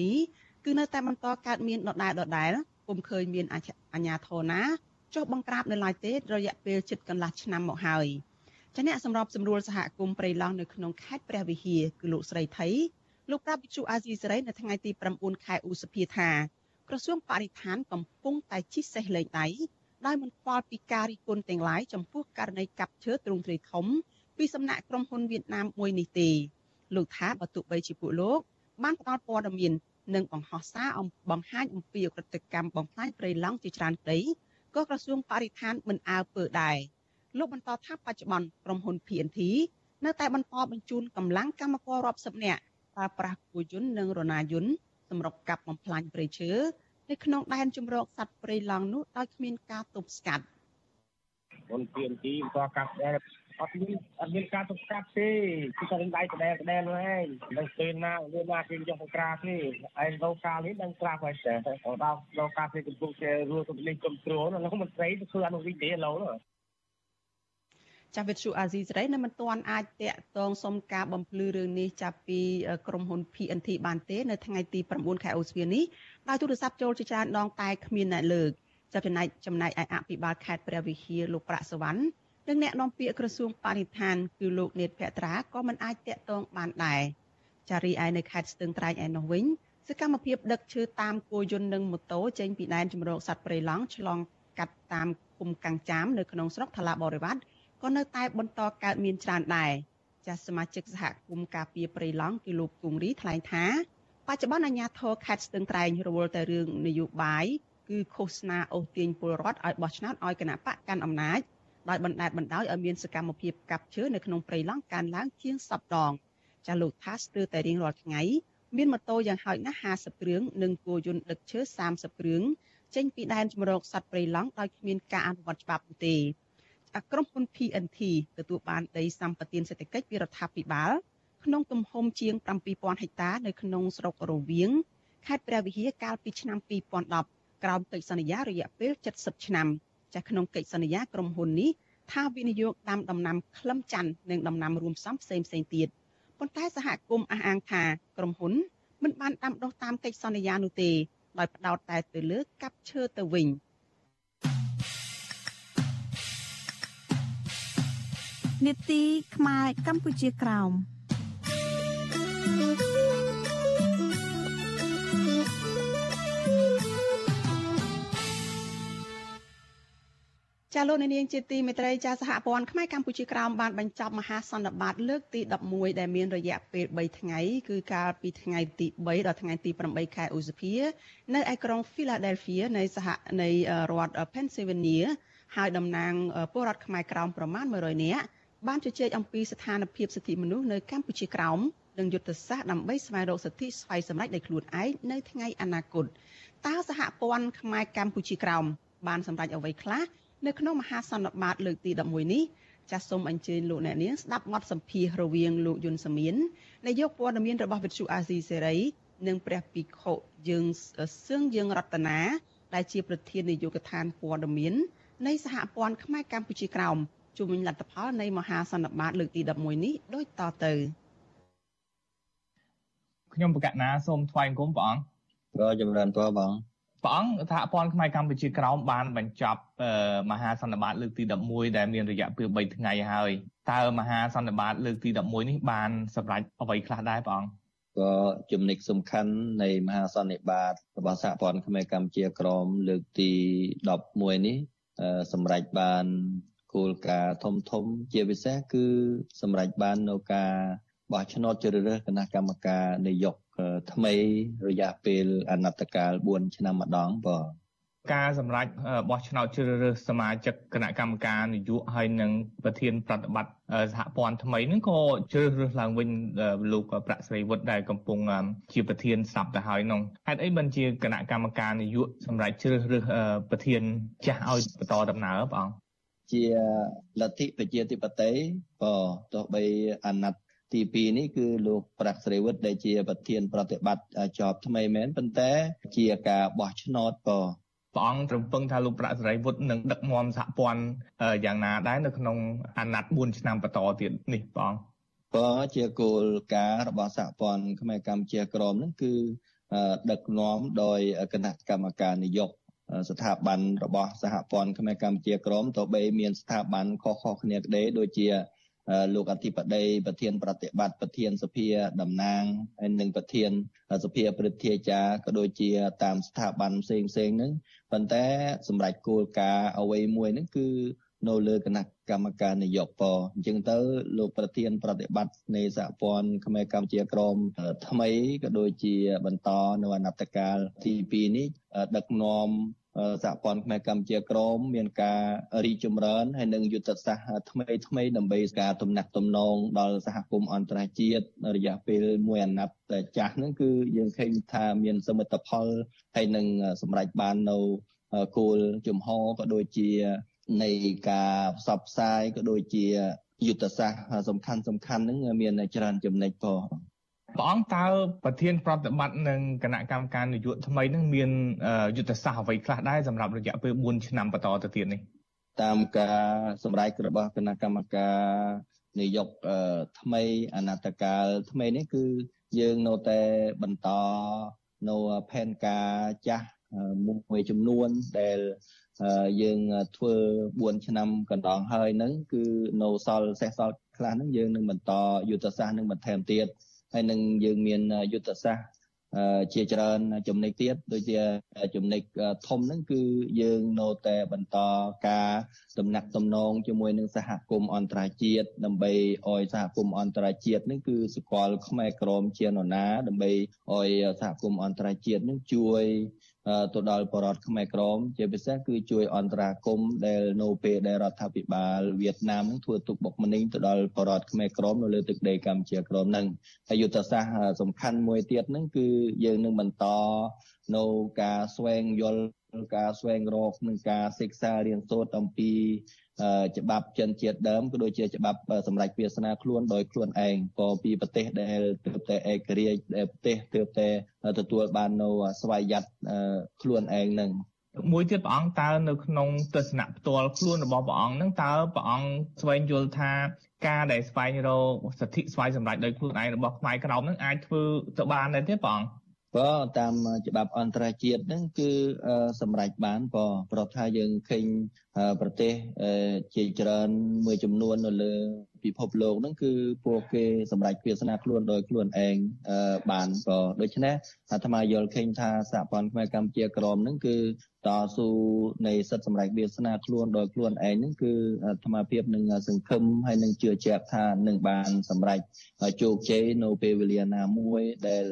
Speaker 1: គឺនៅតែបន្តកើតមានដដែលដដែលពុំឃើញមានអាជ្ញាធរណាចុះបង្ក្រាបនៅឡើយទេរយៈពេលជិតកន្លះឆ្នាំមកហើយ។ ចាអ្នកសម្របសម្រួលសហគមន៍ព្រៃឡង់នៅក្នុងខេត្តព្រះវិហារគឺលោកស្រីថៃលោកប្រាប់វិទ្យុអាស៊ីសេរីនៅថ្ងៃទី9ខែឧសភាថាក្រសួងបរិស្ថានកំពុងតែជិះសេះលេងដៃដោយមិនខ្វល់ពីការរិះគន់ទាំងឡាយចំពោះករណីកាប់ឈើទ្រង់ទ្រាយធំពីសំណាក់ក្រុមហ៊ុនវៀតណាមមួយនេះទេលោកថាបើទោះបីជាពួកលោកបានផ្ដល់ព័ត៌មាននិងបង្ហោះសារអំបង្ហាញអំពីអក្រកម្មបំផ្លាញព្រៃឡង់ជាច្រើនក្តីក៏ក្រសួងបរិស្ថានមិនអើពើដែរ។ លោកបន្តថាបច្ចុប្បន្នក្រុមហ៊ុន PNT នៅតែបន្តបញ្ជូនកម្លាំងកម្មកររាប់សិបនាក់ប្រើប្រាស់គោយន្តនិងរណាយន្តសម្រាប់កាប់បំផ្លាញព្រៃឈើនៅក្នុងដែនជំរកសត្វព្រៃឡង់នោះដោយគ្មានការទប់ស្កាត់
Speaker 15: មុនពីនទីបន្តកាត់ដែរអត់មានអត់មានការទប់ស្កាត់ទេគឺតែដៃក្តែក្តែនោះឯងនឹងពេលណាវាណាគេយកបង្ក្រាបទេឯងលោកាលនេះដឹងក្រាបហើយតែដល់លោកាលគេកំពុងតែរੂទៅលេងគ្រប់គ្រងនោះមិនស្រីទៅធ្វើអនុវិទ្យាឡូនោះ
Speaker 1: ចាស់វិទ្យុអាស៊ីសេរីនៅមិនទាន់អាចតាក់ទងសុំការបំភ្លឺរឿងនេះចាប់ពីក្រុមហ៊ុន PNT បានទេនៅថ្ងៃទី9ខែឧសភានេះដោយទូរស័ព្ទចូលជាច្រើនដងតែគ្មានអ្នកលើកចាប់ចំណែកចំណែកឯអភិបាលខេត្តព្រះវិហារលោកប្រាក់សវណ្ណនិងអ្នកនាំពាក្យក្រសួងបរិស្ថានគឺលោកនេតភក្ត្រាក៏មិនអាចតាក់ទងបានដែរចារីឯនៅខេត្តស្ទឹងត្រែងឯនោះវិញសកម្មភាពដឹកឈើតាមគោយន្តនិងម៉ូតូចេញពីដែនជំរកសត្វព្រៃឡង់ឆ្លងកាត់តាមគុំកាំងចាមនៅក្នុងស្រុកថ្លាបរិវត្ត ក៏នៅតែបន្តកើតមានច្រើនដែរចាសសមាជិកសហគមន៍ការពារព្រៃឡង់គឺលោកគង្រីថ្លែងថាបច្ចុប្បន្នអាជ្ញាធរខេត្តស្ទឹងត្រែងរវល់តែរឿងនយោបាយគឺឃោសនាអូសទាញពលរដ្ឋឲ្យបោះឆ្នោតឲ្យគណៈបកកាន់អំណាចដោយបណ្តែតបណ្ដោយឲ្យមានសកម្មភាពកាប់ឈើនៅក្នុងព្រៃឡង់កើនឡើងជាង10ដងចាលោកថាស្ទើរតែរៀងរាល់ថ្ងៃមានម៉ូតូយ៉ាងហោចណាស់50គ្រឿងនិងគោយន្តដឹកឈើ30គ្រឿងចេញពីដែនជំរកសត្វព្រៃឡង់ដោយគ្មានការអនុវត្តច្បាប់ទេ ក្រុមហ៊ុន PNT ទទួលបានដីសម្បត្តិសេដ្ឋកិច្ចពីរដ្ឋាភិបាលក្នុងទំហំជាង7000ហិកតានៅក្នុងស្រុករវៀងខេត្តព្រះវិហារកាលពីឆ្នាំ2010ក្រោមកិច្ចសន្យារយៈពេល70ឆ្នាំចាស់ក្នុងកិច្ចសន្យាក្រុមហ៊ុននេះថាវិនិយោគដាំដំណាំក្លឹមច័ន្ទនិងដំណាំរួមផ្សំផ្សេងផ្សេងទៀតប៉ុន្តែសហគមន៍អះអាងថាក្រុមហ៊ុនមិនបានដាំដុះតាមកិច្ចសន្យានោះទេដោយផ្ដោតតែទៅលើកាប់ឈើទៅវិញ។
Speaker 16: នេតិខ្មែរកម្ពុជាក្រោម
Speaker 1: ចាលោកនាងជាទីមេត្រីចាសហព័ន្ធខ្មែរកម្ពុជាក្រោមបានបញ្ចប់មហាសន្និបាតលើកទី11ដែលមានរយៈពេល3ថ្ងៃគឺកាលពីថ្ងៃទី3ដល់ថ្ងៃទី8ខែឧសភានៅឯក្រុង Philadelphia នៃសហនៃរដ្ឋ Pennsylvania ហើយតំណាងពលរដ្ឋខ្មែរក្រោមប្រមាណ100នាក់ បានជជែកអំពីស្ថានភាពសិទ្ធិមនុស្សនៅកម្ពុជាក្រោមនិងយុទ្ធសាស្ត្រដើម្បីស្វែងរកសិទ្ធិស្វ័យសម្រេចដោយខ្លួនឯងនៅថ្ងៃអនាគតតើសហព័ន្ធខ្មែរកម្ពុជាក្រោមបានសម្រេចអ្វីខ្លះនៅក្នុងមហាសន្និបាតលើកទី11នេះចាសសូមអញ្ជើញលោកអ្នកនាងស្ដាប់បទសម្ភាសន៍រវាងលោកយុនសាមៀននាយកព័ត៌មានរបស់វិទ្យុអាស៊ីសេរីនិងព្រះភិក្ខុយើងសឿងយើងរតនាដែលជាប្រធាននាយកដ្ឋានព័ត៌មាននៃសហព័ន្ធខ្មែរកម្ពុជាក្រោម ជុំវិញលទ្ធផលនៃមហាសន្និបាតលើកទី11នេះដូចតទៅ
Speaker 2: ខ្ញុំបកណាសូមថ្លែងគុំព្រះអង្គ
Speaker 17: ក៏ចម្រើនពរបង
Speaker 2: ព្រះអង្គថាព័ន្ធខ្មែរកម្ពុជាក្រោមបានបញ្ចប់មហាសន្និបាតលើកទី11ដែលមានរយៈពេល3ថ្ងៃហើយតើមហាសន្និបាតលើកទី11នេះបានសម្រេចអ្វីខ្លះដែរព្រះអង្គ
Speaker 17: ក៏ចំណុចសំខាន់នៃមហាសន្និបាតរបស់សហព័ន្ធខ្មែរកម្ពុជាក្រមលើកទី11នេះសម្រេចបាន គោលការណ៍ធំធំជាពិសេសគឺសម្រេចបាននៅការបោះឆ្នោតជ្រើសរើសគណៈកម្មការនាយកថ្មីរយៈពេលអនត្តកាល4ឆ្នាំម្ដងបាទ
Speaker 2: ការសម្រេចបោះឆ្នោតជ្រើសរើសសមាជិកគណៈកម្មការនយោបាយហើយនិងប្រធានប្រតិបត្តិសហព័ន្ធថ្មីហ្នឹងក៏ជ្រើសរើសឡើងវិញលោកប្រាក់ស្រីវុឌ្ឍដែលកំពុងជាប្រធានស្រាប់ទៅហើយនោះហេតុអីមិនជាគណៈកម្មការនយោបាយសម្រេចជ្រើសរើសប្រធានចាស់ឲ្យបន្តដំណើរបងអង្គ
Speaker 17: ជាលទ្ធិប្រជាធិបតេយ្យក៏ទោះបីអាណត្តិទី2នេះគឺលោកប្រាក់ស្រីវិទ្យដែលជាប្រធានប្រតិបត្តិជាប់ថ្មីមែនប៉ុន្តែជាការបោះឆ្នោតក៏
Speaker 2: ព្រះអង្គរំពឹងថាលោកប្រាក់សេរីវុឌ្ឍនឹងដឹកនាំសហព័ន្ធយ៉ាងណាដែរនៅក្នុងអាណត្តិ4ឆ្នាំបន្តទៀតនេះព្រះអង្គ
Speaker 17: ក៏ជាគោលការណ៍របស់សហព័ន្ធខ្មែរកម្ពុជាក្រមនឹងគឺដឹកនាំដោយគណៈកម្មការនយោបាយ ស្ថាប័នរបស់សហព័ន្ធខ្មែរកម្ពុជាក្រមទោះបីមានស្ថាប័នខុសៗគ្នាក្តីដូចជាលោកអធិបតីប្រធានប្រតិបត្តិប្រធានសភាតំណាងហើយនិងប្រធានសភាព្រឹទ្ធាចារ្យក៏ដូចជាតាមស្ថាប័នផ្សេងផ្សេងហ្នឹងប៉ុន្តែសម្រាប់គោលការណ៍អ្វីមួយហ្នឹងគឺនៅលើគណៈ កម្មការនយោបាយអញ្ចឹងទៅលោកប្រធានប្រតិបត្តិនៃសហព័ន្ធខ្មែរកម្ពុជាក្រមថ្មីក៏ដូចជាបន្តនៅអនត្តកាលទី2នេះដឹកនាំសហព័ន្ធខ្មែរកម្ពុជាក្រមមានការរីចម្រើនហើយនឹងយុទ្ធសាស្ត្រថ្មីថ្មីដើម្បីការទំនាក់ទំនងដល់សហគមន៍អន្តរជាតិរយៈពេលមួយអាណត្តិចាស់ហ្នឹងគឺយើងឃើញថាមានសមិទ្ធផលហើយនឹងសម្រេចបាននៅគោលជំហរក៏ដូចជា នៃការផ្សព្វផ្សាយក៏ដូចជាយុទ្ធសាស្ត្រសំខាន់សំខាន់ហ្នឹងមានច្រើនចំណុចផង
Speaker 18: ព្រះអង្គតើប្រធានប្រតិបត្តិនឹងគណៈកម្មការនយោបាយថ្មីនឹងមានយុទ្ធសាស្ត្រអ្វីខ្លះដែរសម្រាប់រយៈពេល4ឆ្នាំបន្តទៅទៀតនេះ
Speaker 17: តាមការសម្រេចរបស់គណៈកម្មការនយោបាយថ្មីអនតកាលថ្មីនេះគឺយើងនៅតែបន្តនៅផែនការចាស់មួយចំនួនដែល យើងធ្វើ4ឆ្នាំកន្លងហើយហ្នឹងគឺនៅសល់សេះសល់ខ្លះហ្នឹងយើងនឹងបន្តយុទ្ធសាស្ត្រនឹងបន្ថែមទៀតហើយនឹងយើងមានយុទ្ធសាស្ត្រជាច្រើនចំណុចទៀតដូចជាចំណុចធំហ្នឹងគឺយើងនៅតែបន្តការដំណាក់តំណងជាមួយនឹងសហគមន៍អន្តរជាតិដើម្បីឲ្យសហគមន៍អន្តរជាតិហ្នឹងគឺស្គាល់ខ្មែរក្រមជានរណាដើម្បីឲ្យសហគមន៍អន្តរជាតិហ្នឹងជួយ ទៅដល់បរតខ្មែរក្រមជាពិសេសគឺជួយអន្តរាគមដែលនៅពេលដែលរដ្ឋាភិបាលវៀតណាមនឹងធ្វើទុកបុកម្នេញទៅដល់បរតខ្មែរក្រមនៅលើទឹកដីកម្ពុជាក្រមនឹងហើយយុទ្ធសាស្ត្រសំខាន់មួយទៀតហ្នឹងគឺយើងនឹងបន្តនៅការស្វែងយល់ការស្វែងរកនិងការសិក្សារៀនសូត្រអំពី ច្បាប់ចិនជាតិដើមក៏ដូចជាច្បាប់សម្រាប់វាសនាខ្លួនដោយខ្លួនឯងក៏ពីប្រទេសដែលទើបតែឯករាជ្យដែលប្រទេសទើបតែទទួលបាននៅស្វ័យយ័តខ្លួនឯងនឹង
Speaker 18: មួយទៀតព្រះអង្គតើនៅក្នុងទស្សនៈផ្ទាល់ខ្លួនរបស់ព្រះអង្គនឹងតើព្រះអង្គស្វែងយល់ថាការដែលស្វែងរកសិទ្ធិស្វ័យសម្រេចដោយខ្លួនឯងរបស់ខ្មែរក្រមនឹងអាចធ្វើទៅបានដែរទេព្រះអង្គ
Speaker 17: ក៏តាមច្បាប់អន្តរជាតិហ្នឹងគឺសម្រេចបានក៏ប្រថាយើងឃើញប្រទេសជាច្រើនមួយចំនួននៅលើពិភពលោកហ្នឹងគឺពួកគេសម្រេចវាសនាខ្លួនដោយខ្លួនឯងបានក៏ដូច្នេះអាត្មាយល់ឃើញថាសហព័ន្ធខ្មែរកម្ពុជាក្រមហ្នឹងគឺតស៊ូនៃសិទ្ធិសម្រេចវាសនាខ្លួនដោយខ្លួនឯងហ្នឹងគឺអាត្មាភាពនឹងសង្ឃឹមហើយនឹងជឿជាក់ថានឹងបានសម្រេចជោគជ័យនៅពេលវេលាណាមួយដែល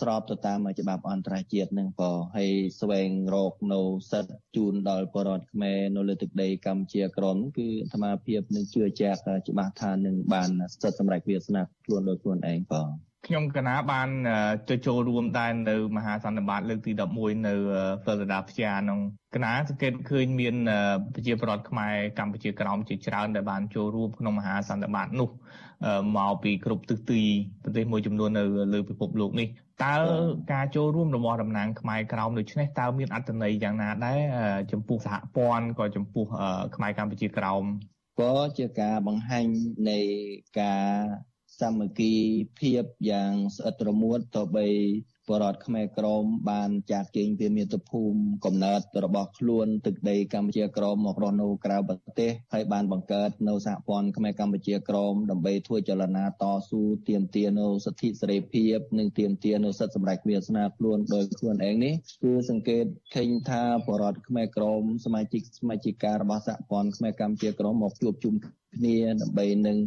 Speaker 17: ស្របទៅតាមច្បាប់អន្តរជាតិនឹងក៏ហើយស្វែងរកនៅសិទ្ធជូនដល់បរតខ្មែរនៅលើទឹកដីកម្ពុជាក្រមគឺអាត្មាភាពនឹងជឿជាក់ច្បាស់ថានឹងបានសិទ្ធសម្រាប់វាសនាខ្លួនដោយខ្លួនឯងក៏
Speaker 18: ខ្ញុំកណាបានទៅចូលរួមដែរនៅមហាសន្និបាតលើកទី11នៅ Florida ផ្ជាក្នុងកណាសង្កេតឃើញមានប្រជាប្រដ្ឋខ្មែរកម្ពុជាក្រោមជាច្រើនដែលបានចូលរួមក្នុងមហាសន្និបាតនោះមកពីគ្រប់ទិសទីប្រទេសមួយចំនួននៅលើពិភពលោកនេះតើការចូលរួមរបស់តំណាងខ្មែរក្រោមដូច្នេះតើមានអត្ថន័យយ៉ាងណាដែរចំពោះសហព័ន្ធក៏ចំពោះខ្មែរកម្ពុជាក្រោម
Speaker 17: ក៏ជាការបង្ហាញនៃការ សាមគ្គីភាពយ៉ាងស្អិតរមួតទៅបីបរតខ្មែរក្រមបានចាក់ជេងពីមាតុភូមិកំណើតរបស់ខ្លួនទឹកដីកម្ពុជាក្រមមករស់នៅក្រៅប្រទេសហើយបានបង្កើតនៅសហព័ន្ធខ្មែរកម្ពុជាក្រមដើម្បីធ្វើចលនាតស៊ូទាមទារនៅសិទ្ធិសេរីភាព និងទាមទារនៅសិទ្ធិសម្រេចវាសនាខ្លួនដោយខ្លួនឯងនេះគឺសង្កេតឃើញថាបរតខ្មែរក្រមសមាជិកសមាជិការបស់សហព័ន្ធខ្មែរកម្ពុជាក្រមមកជួបជុំគ្នាដើម្បីនឹង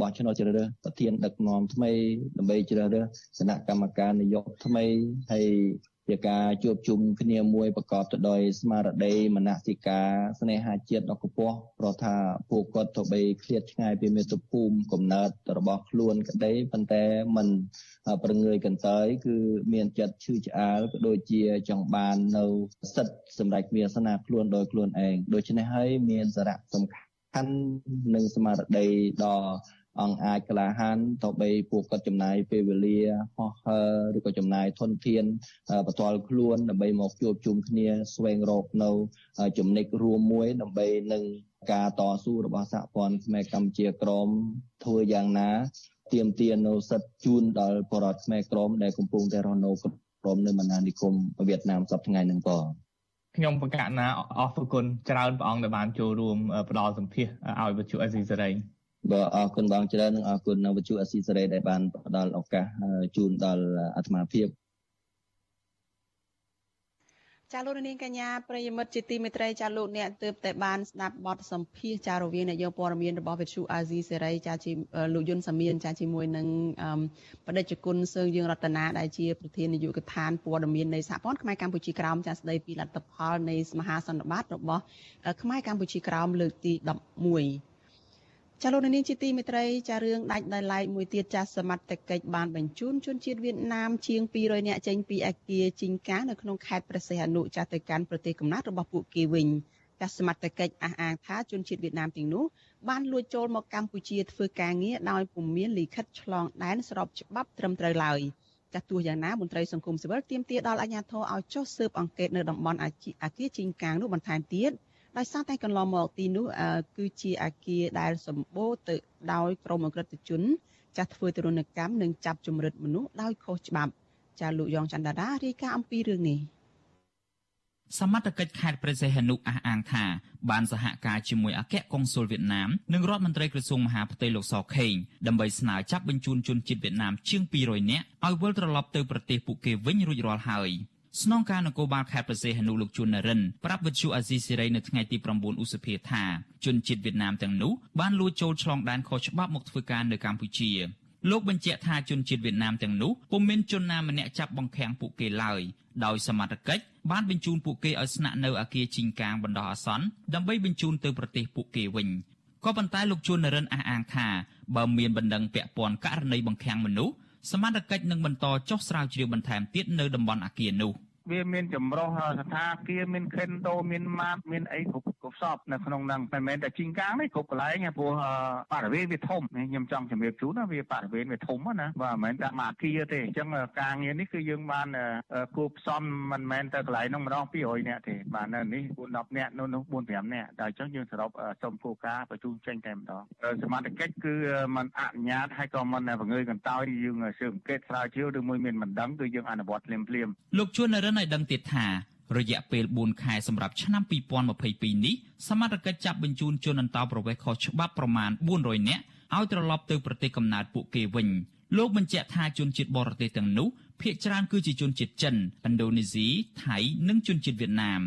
Speaker 17: បោះឆ្នោតជ្រើសរើសប្រធានដឹកនាំថ្មីដើម្បីជ្រើសរើសគណៈកម្មការនយោបាយថ្មីហើយជាការជួបជុំគ្នាមួយប្រកបទៅដោយស្មារតីមនសិការស្នេហាជាតិដ៏ខ្ពស់ព្រោះថាពួកគាត់ទៅបីឃ្លាតឆ្ងាយពីមាតុភូមិកំណើតរបស់ខ្លួនក្តីប៉ុន្តែมันប្រងើយកន្តើយគឺមានចិត្តឈឺឆ្អាលក៏ដូចជាចង់បាននៅសិទ្ធិសម្រាប់វាសនាខ្លួនដោយខ្លួនឯងដូច្នេះហើយមានសារៈសំខាន់ ខាន់និងស្មារតីដ៏អង្គអាចក្លាហានទៅបីពួកគាត់ចំណាយពេលវេលាហោះហើរឬក៏ចំណាយធនធានបន្ទាល់ខ្លួនដើម្បីមកជួបជុំគ្នាស្វែងរកនៅចំណិចរួមមួយដើម្បីនឹងការតស៊ូរបស់សហព័ន្ធខ្មែរកម្ពុជាក្រមធ្វើយ៉ាងណាទៀមទានៅសិទ្ធជូនដល់បរតខ្មែរក្រមដែលកំពុងតែរស់នៅក្រមនៅបណ្ដានិគមវៀតណាមសប្តាហ៍ថ្ងៃនឹងក៏
Speaker 18: ខ្ញុំបកណាអរគុណច្រើនព្រះអង្គដែលបានចូលរួមផ្ដល់សម្ភាសឲ្យវិទ្យុអេស៊ីសេរី
Speaker 17: បាទអរគុណបងច្រើននិងអរគុណនៅវិទ្យុអេស៊ីសេរីដែលបានផ្ដល់ឱកាសជូនដល់អាត្មាភាព
Speaker 1: ចាលោកនាងកញ្ញាប្រិយមិត្តជាទីមេត្រីចាលោកអ្នកទើបតែបានស្ដាប់បទសម្ភាសចារវាងនាយកព័ត៌មានរបស់វិទ្យុអាស៊ីសេរីចាជាលោកយុនសាមៀនចាជាមួយនឹងបដិជគុណសើងយើងរតនាដែលជាប្រធាននាយកដ្ឋានព័ត៌មាននៃសហព័ន្ធខ្មែរកម្ពុជាក្រោមចាស្ដីពីលទ្ធផលនៃមហាសន្និបាតរបស់ខ្មែរកម្ពុជាក្រោមលើកទី11 ចាលោកនាងជាទីមេត្រីចារឿងដាច់ដោយឡែកមួយទៀតចាសមត្ថកិច្ចបានបញ្ជូនជនជាតិវៀតណាមជាង200នាក់ចេញពីអគារជីងកានៅក្នុងខេត្តព្រះសីហនុចាទៅកាន់ប្រទេសកំណើតរបស់ពួកគេវិញចាសមត្ថកិច្ចអះអាងថាជនជាតិវៀតណាមទាំងនោះបានលួចចូលមកកម្ពុជាធ្វើការងារដោយពុំមានលិខិតឆ្លងដែនស្របច្បាប់ត្រឹមត្រូវឡើយចាស់ទោះយ៉ាងណាមន្ត្រីសង្គមស៊ីវិលទាមទារដល់អាជ្ញាធរឲ្យចុះស៊ើបអង្កេតនៅតំបន់អាគារជីងកាងនោះបន្ថែមទៀតដោ យសារតែកន្លងមកទីនោះគឺជាអាគារដែលសម្បូរទៅដោយក្រុមអក្រិតជនចាស់ធ្វើទរណកម្មនិងចាប់ជំរិតមនុស្សដោយខុសច្បាប់ចាលោកយ៉ងច័ន្ទដារារាយការណ៍អំពីរឿងនេះ
Speaker 9: សមត្ថកិច្ចខេត្តព្រះសីហនុអះអាងថាបានសហការជាមួយអគ្គកុងស៊ុលវៀតណាមនិងរដ្ឋមន្ត្រីក្រសួងមហាផ្ទៃលោកសខេងដើម្បីស្នើចាប់បញ្ជូនជនជាតិវៀតណាមជាង200នាក់ឲ្យវិលត្រឡប់ទៅប្រទេសពួកគេវិញរួចរាល់ហើយ។ ស្នងការនគរបាលខេត្តប្រសេះហនុលោកជួននរិនប្រាប់វិទ្យុអាស៊ីសេរីនៅថ្ងៃទី9ឧសភាថាជនជាតិវៀតណាមទាំងនោះបានលួចចូលឆ្លងដែនខុសច្បាប់មកធ្វើការនៅកម្ពុជាលោកបញ្ជាក់ថាជនជាតិវៀតណាមទាំងនោះពុំមានជនណាម្នាក់ចាប់បង្ខាំងពួកគេឡើយដោយសមត្ថកិច្ចបានបញ្ជូនពួកគេឲ្យស្នាក់នៅអគារជីងកាងបណ្ដោះអាសន្នដើម្បីបញ្ជូនទៅប្រទេសពួកគេវិញក៏ប៉ុន្តែលោកជួននរិនអះអាងថាបើមានបណ្ដឹងពាក់ព័ន្ធករណីបង្ខាំងមនុស្ស សមត្ថកិច្ចនឹងបន្តចុះស្រាវជ្រាវបន្ថែមទៀតនៅតំបន់អាគារនោះ។
Speaker 10: វាមានចម្រុះស្ថាគារមានខិនដូមានម៉ាតមានអីគ្រប់គ្រប់សពនៅក្នុងហ្នឹងមិនមែនតែជីងកាងទេគ្រប់កន្លែងព្រោះបរិវេណវាធំខ្ញុំចង់ជំរាបជូនណាវាបរិវេណវាធំណាបាទមិនមែនតែមួយអាគារទេអញ្ចឹងការងារនេះគឺយើងបានគូផ្សំមិនមែនតែកន្លែងហ្នឹងម្ដង200នាក់ទេបាទនៅនេះ4 10នាក់នៅនោះ4 5នាក់តែអញ្ចឹងយើងសរុបសុំគោលការណ៍បញ្ជូនចេញតែម្ដងសមត្ថកិច្ចគឺมันអនុញ្ញាតហើយក៏มันបង្ងើយកន្តើយយើងស៊ើបអង្កេតស្រាវជ្រាវឬមួយមានមិនដឹងគឺយើងអនុវត្តភ្លាមភ្លាម
Speaker 9: លោកជួននរិ ិនឲ្យដឹងទៀតថារយៈពេល4ខែសម្រាប់ឆ្នាំ2022នេះសមត្ថកិច្ចចាប់បញ្ជូនជនអន្តោប្រវេសន៍ខុសច្បាប់ប្រមាណ400នាក់ឲ្យត្រឡប់ទៅប្រទេសកំណើតពួកគេវិញលោកបញ្ជាក់ថាជនជាតិបរទេសទាំងនោះភាគច្រើនគឺជាជនជាតិចិនឥណ្ឌូនេស៊ីថៃនិងជនជាតិវៀតណាម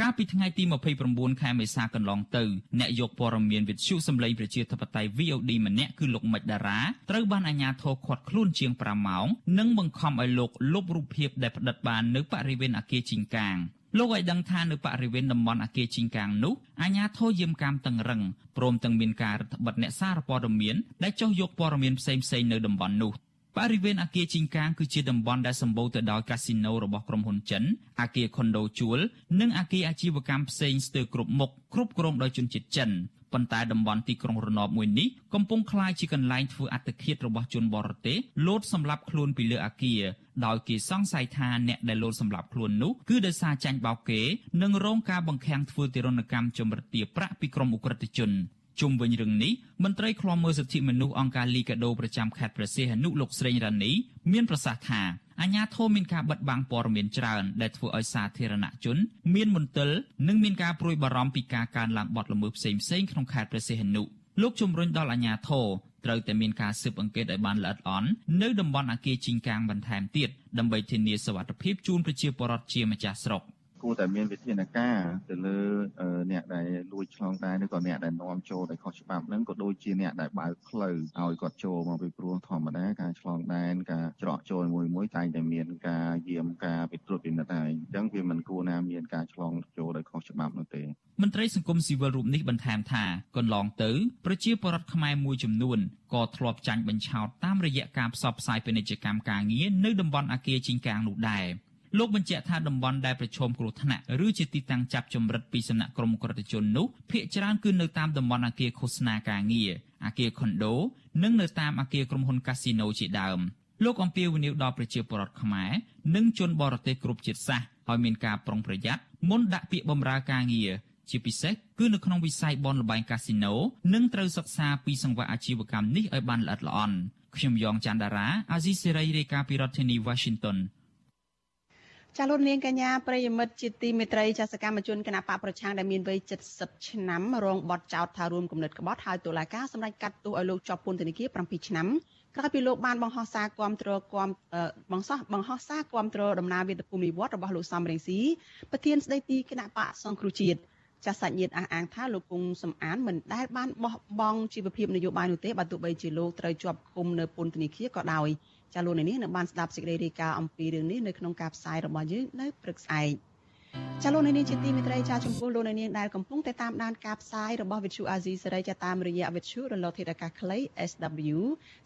Speaker 9: កាលពីថ្ងៃទី29ខែមេសាកន្លងទៅអ្នកយកព័ត៌មានវិទ្យុសម្លេងប្រជាធិបតេយ្យ VOD ម្នាក់គឺលោកមិចតារាត្រូវបានអាជ្ញាធរឃាត់ខ្លួនជាង5ម៉ោងនិងបង្ខំឲ្យលោកលុបរូបភាពដែលផ្តិតបាននៅបរិវេណអគារជីងកាងលោកឲ្យដឹងថានៅបរិវេណតំបន់អគារជីងកាងនោះអាជ្ញាធរយាមកាមតឹងរឹងព្រមទាំងមានការរដ្ឋបិទអ្នកសារព័ត៌មានដែលចុះយកព័ត៌មានផ្សេងៗនៅតំបន់នោះ បរិវេណអគារជីងកាងគឺជាតំបន់ដែលសម្បូរទៅដោយកាស៊ីណូរបស់ក្រុមហ៊ុនចិនអគារខុនដូជួល និងអគារអាជីវកម្មផ្សេងស្ទើរគ្រប់មុខគ្រប់គ្រងដោយជនជាតិចិនប៉ុន្តែតំបន់ទីក្រុងរណបមួយនេះកំពុងក្លាយជាកន្លែងធ្វើអត្តឃាតរបស់ជនបរទេសលោតសម្លាប់ខ្លួនពីលើអគារដោយគេសង្ស័យថាអ្នកដែលលោតសម្លាប់ខ្លួននោះគឺដោយសារចាញ់បោកគេនិងរងការបង្ខាំងធ្វើទារុណកម្មចម្រិតទាប្រាក់ពីក្រុមអ ுக ្រិតជន ជុំវិញរឿងនេះមន្ត្រីឃ្លាំមើលសិទ្ធិមនុស្សអង្គការលីកាដូប្រចាំខេត្តព្រះសីហនុលោកស្រីរ៉ានីមានប្រសាសន៍ថាអាញាធមមានការបិទបាំងព័ត៌មានច្រើនដែលធ្វើឲ្យសាធារណជន មានមន្ទិលនិងមានការព្រួយបារម្ភពីការកើនឡើងបទល្មើសផ្សេងៗក្នុងខេត្តព្រះសីហនុលោកជំរុញដល់អាញាធរត្រូវតែមានការស៊ើបអង្កេតឲ្យបានល្អិតល្អន់នៅតំបន់អាគារជីងកាងបន្ថែមទៀតដើម្បីធានាសុវត្ថិភាពជូនប្រជាពលរដ្ឋជាម្ចាស់ស្រុក។
Speaker 11: គួរតែមានវិធានការទៅលើអ្នកដែលលួចឆ្លងដែនឬក៏អ្នកដែលនាំចូលដោយខុសច្បាប់ហ្នឹងក៏ដូចជាអ្នកដែលបើកផ្លូវឲ្យគាត់ចូលមកពីព្រោះធម្មតាការឆ្លងដែនការច្រកចូលមួយមួយតែងតែមានការយាមការពិត្រួតពិនិត្យហើយអញ្ចឹងវាមិនគួរណាមានការឆ្លងចូលដោយខុសច្បាប់នោះទេ
Speaker 9: មន្ត្រីសង្គមស៊ីវិលរូបនេះបន្ថែមថាកន្លងទៅប្រជាពលរដ្ឋខ្មែរមួយចំនួនក៏ធ្លាប់ចាញ់បញ្ឆោតតាមរយៈការផ្សព្វផ្សាយពាណិជ្ជកម្មការងារនៅតំបន់អាគារជីងកាងនោះដែរ លោកបញ្ជាក់ថាតំបន់ដែលប្រឈមគ្រោះថ្នាក់ឬជាទីតាំងចាប់ចម្រិតពីសំណាក់ក្រុមក្រតិជននោះភ្នាក់ច្រើនគឺនៅតាមតំបន់អគារឃោសនាការងារអគារខុនដូនិងនៅតាមអគារក្រុមហ៊ុនកាស៊ីណូជាដើមលោកអំពាវនាវដល់ប្រជាពលរដ្ឋខ្មែរនិងជនបរទេសគ្រប់ជាតិសាសន៍ឲ្យមានការប្រុងប្រយ័ត្នមុនដាក់ពាក្យបម្រើការងារជាពិសេសគឺនៅក្នុងវិស័យបនលបែងកាស៊ីណូនិងត្រូវសិក្សាពីសង្វាក់អាជីវកម្មនេះឲ្យបានល្អិតល្អន់ខ្ញុំយ៉ងច័ន្ទដារាអាស៊ីសេរីរាយការណ៍ពីរដ្ឋធានី Washington
Speaker 1: ចាលោកនាងកញ្ញាប្រិយមិត្តជាទីមេត្រីចាសកម្មជនគណៈបកប្រឆាំងដែលមានវ័យ70ឆ្នាំរងបទចោទថារួមគំនិតក្បត់ហើយតុលាការសម្រេចកាត់ទោសឲ្យលោកជាប់ពន្ធនាគារ7ឆ្នាំក្រោយពីលោកបានបង្ហោះសារគាំទ្រគាំបង្សោះបង្ហោះសារគាំទ្រដំណើរវិទ្យភូមិនិវត្តរបស់លោកសំរងស៊ីប្រធានស្ដីទីគណៈបកសង្គ្រោះជាតិចាសសាច់ញាតិអះអាងថាលោកគង់សំអានមិនដែលបានបោះបង់ជីវភាពនយោបាយនោះទេបើទោះបីជាលោកត្រូវជាប់ឃុំនៅពន្ធនាគារក៏ដោយ ចាលោកនេះនៅបានស្ដាប់សេចក្តីរាយការណ៍អំពីរឿងនេះនៅក្នុងការផ្សាយរបស់យើងនៅព្រឹកស្អែកចាលោកនាងជាទីមេត្រីចាចំពោះលោកនាងដែលកំពុងតែតាមដានការផ្សាយរបស់វិទ្យុអាស៊ីសេរីចាតាមរយៈវិទ្យុរលកធាតុអាកាសខ្លី SW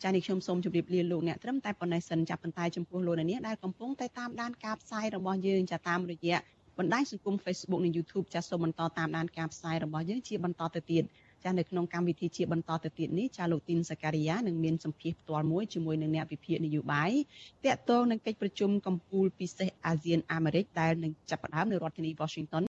Speaker 1: ចានេះខ្ញុំសូមជម្រាបលាលោកអ្នកត្រឹមតែប៉ុណ្ណេះសិនចាប៉ុន្តែចំពោះលោកនាងដែលកំពុងតែតាមដានការផ្សាយរបស់យើងចាតាមរយៈបណ្ដាញសង្គម Facebook និង YouTube ចាសសូមបន្តតាមដានការផ្សាយរបស់យើងជាបន្តទៅទៀត ចានៅក្នុងកម្មវិធីជាបន្តទៅទៀតនេះចាលោកទីនសការីយ៉ានឹងមានសម្ភារផ្ទាល់មួយជាមួយនឹងអ្នកវិភាគនយោបាយតាក់ទងនឹងកិច្ចប្រជុំកំពូលពិសេសអាស៊ានអាមេរិកដែលនឹងចាប់ផ្ដើមនៅរដ្ឋធានី Washington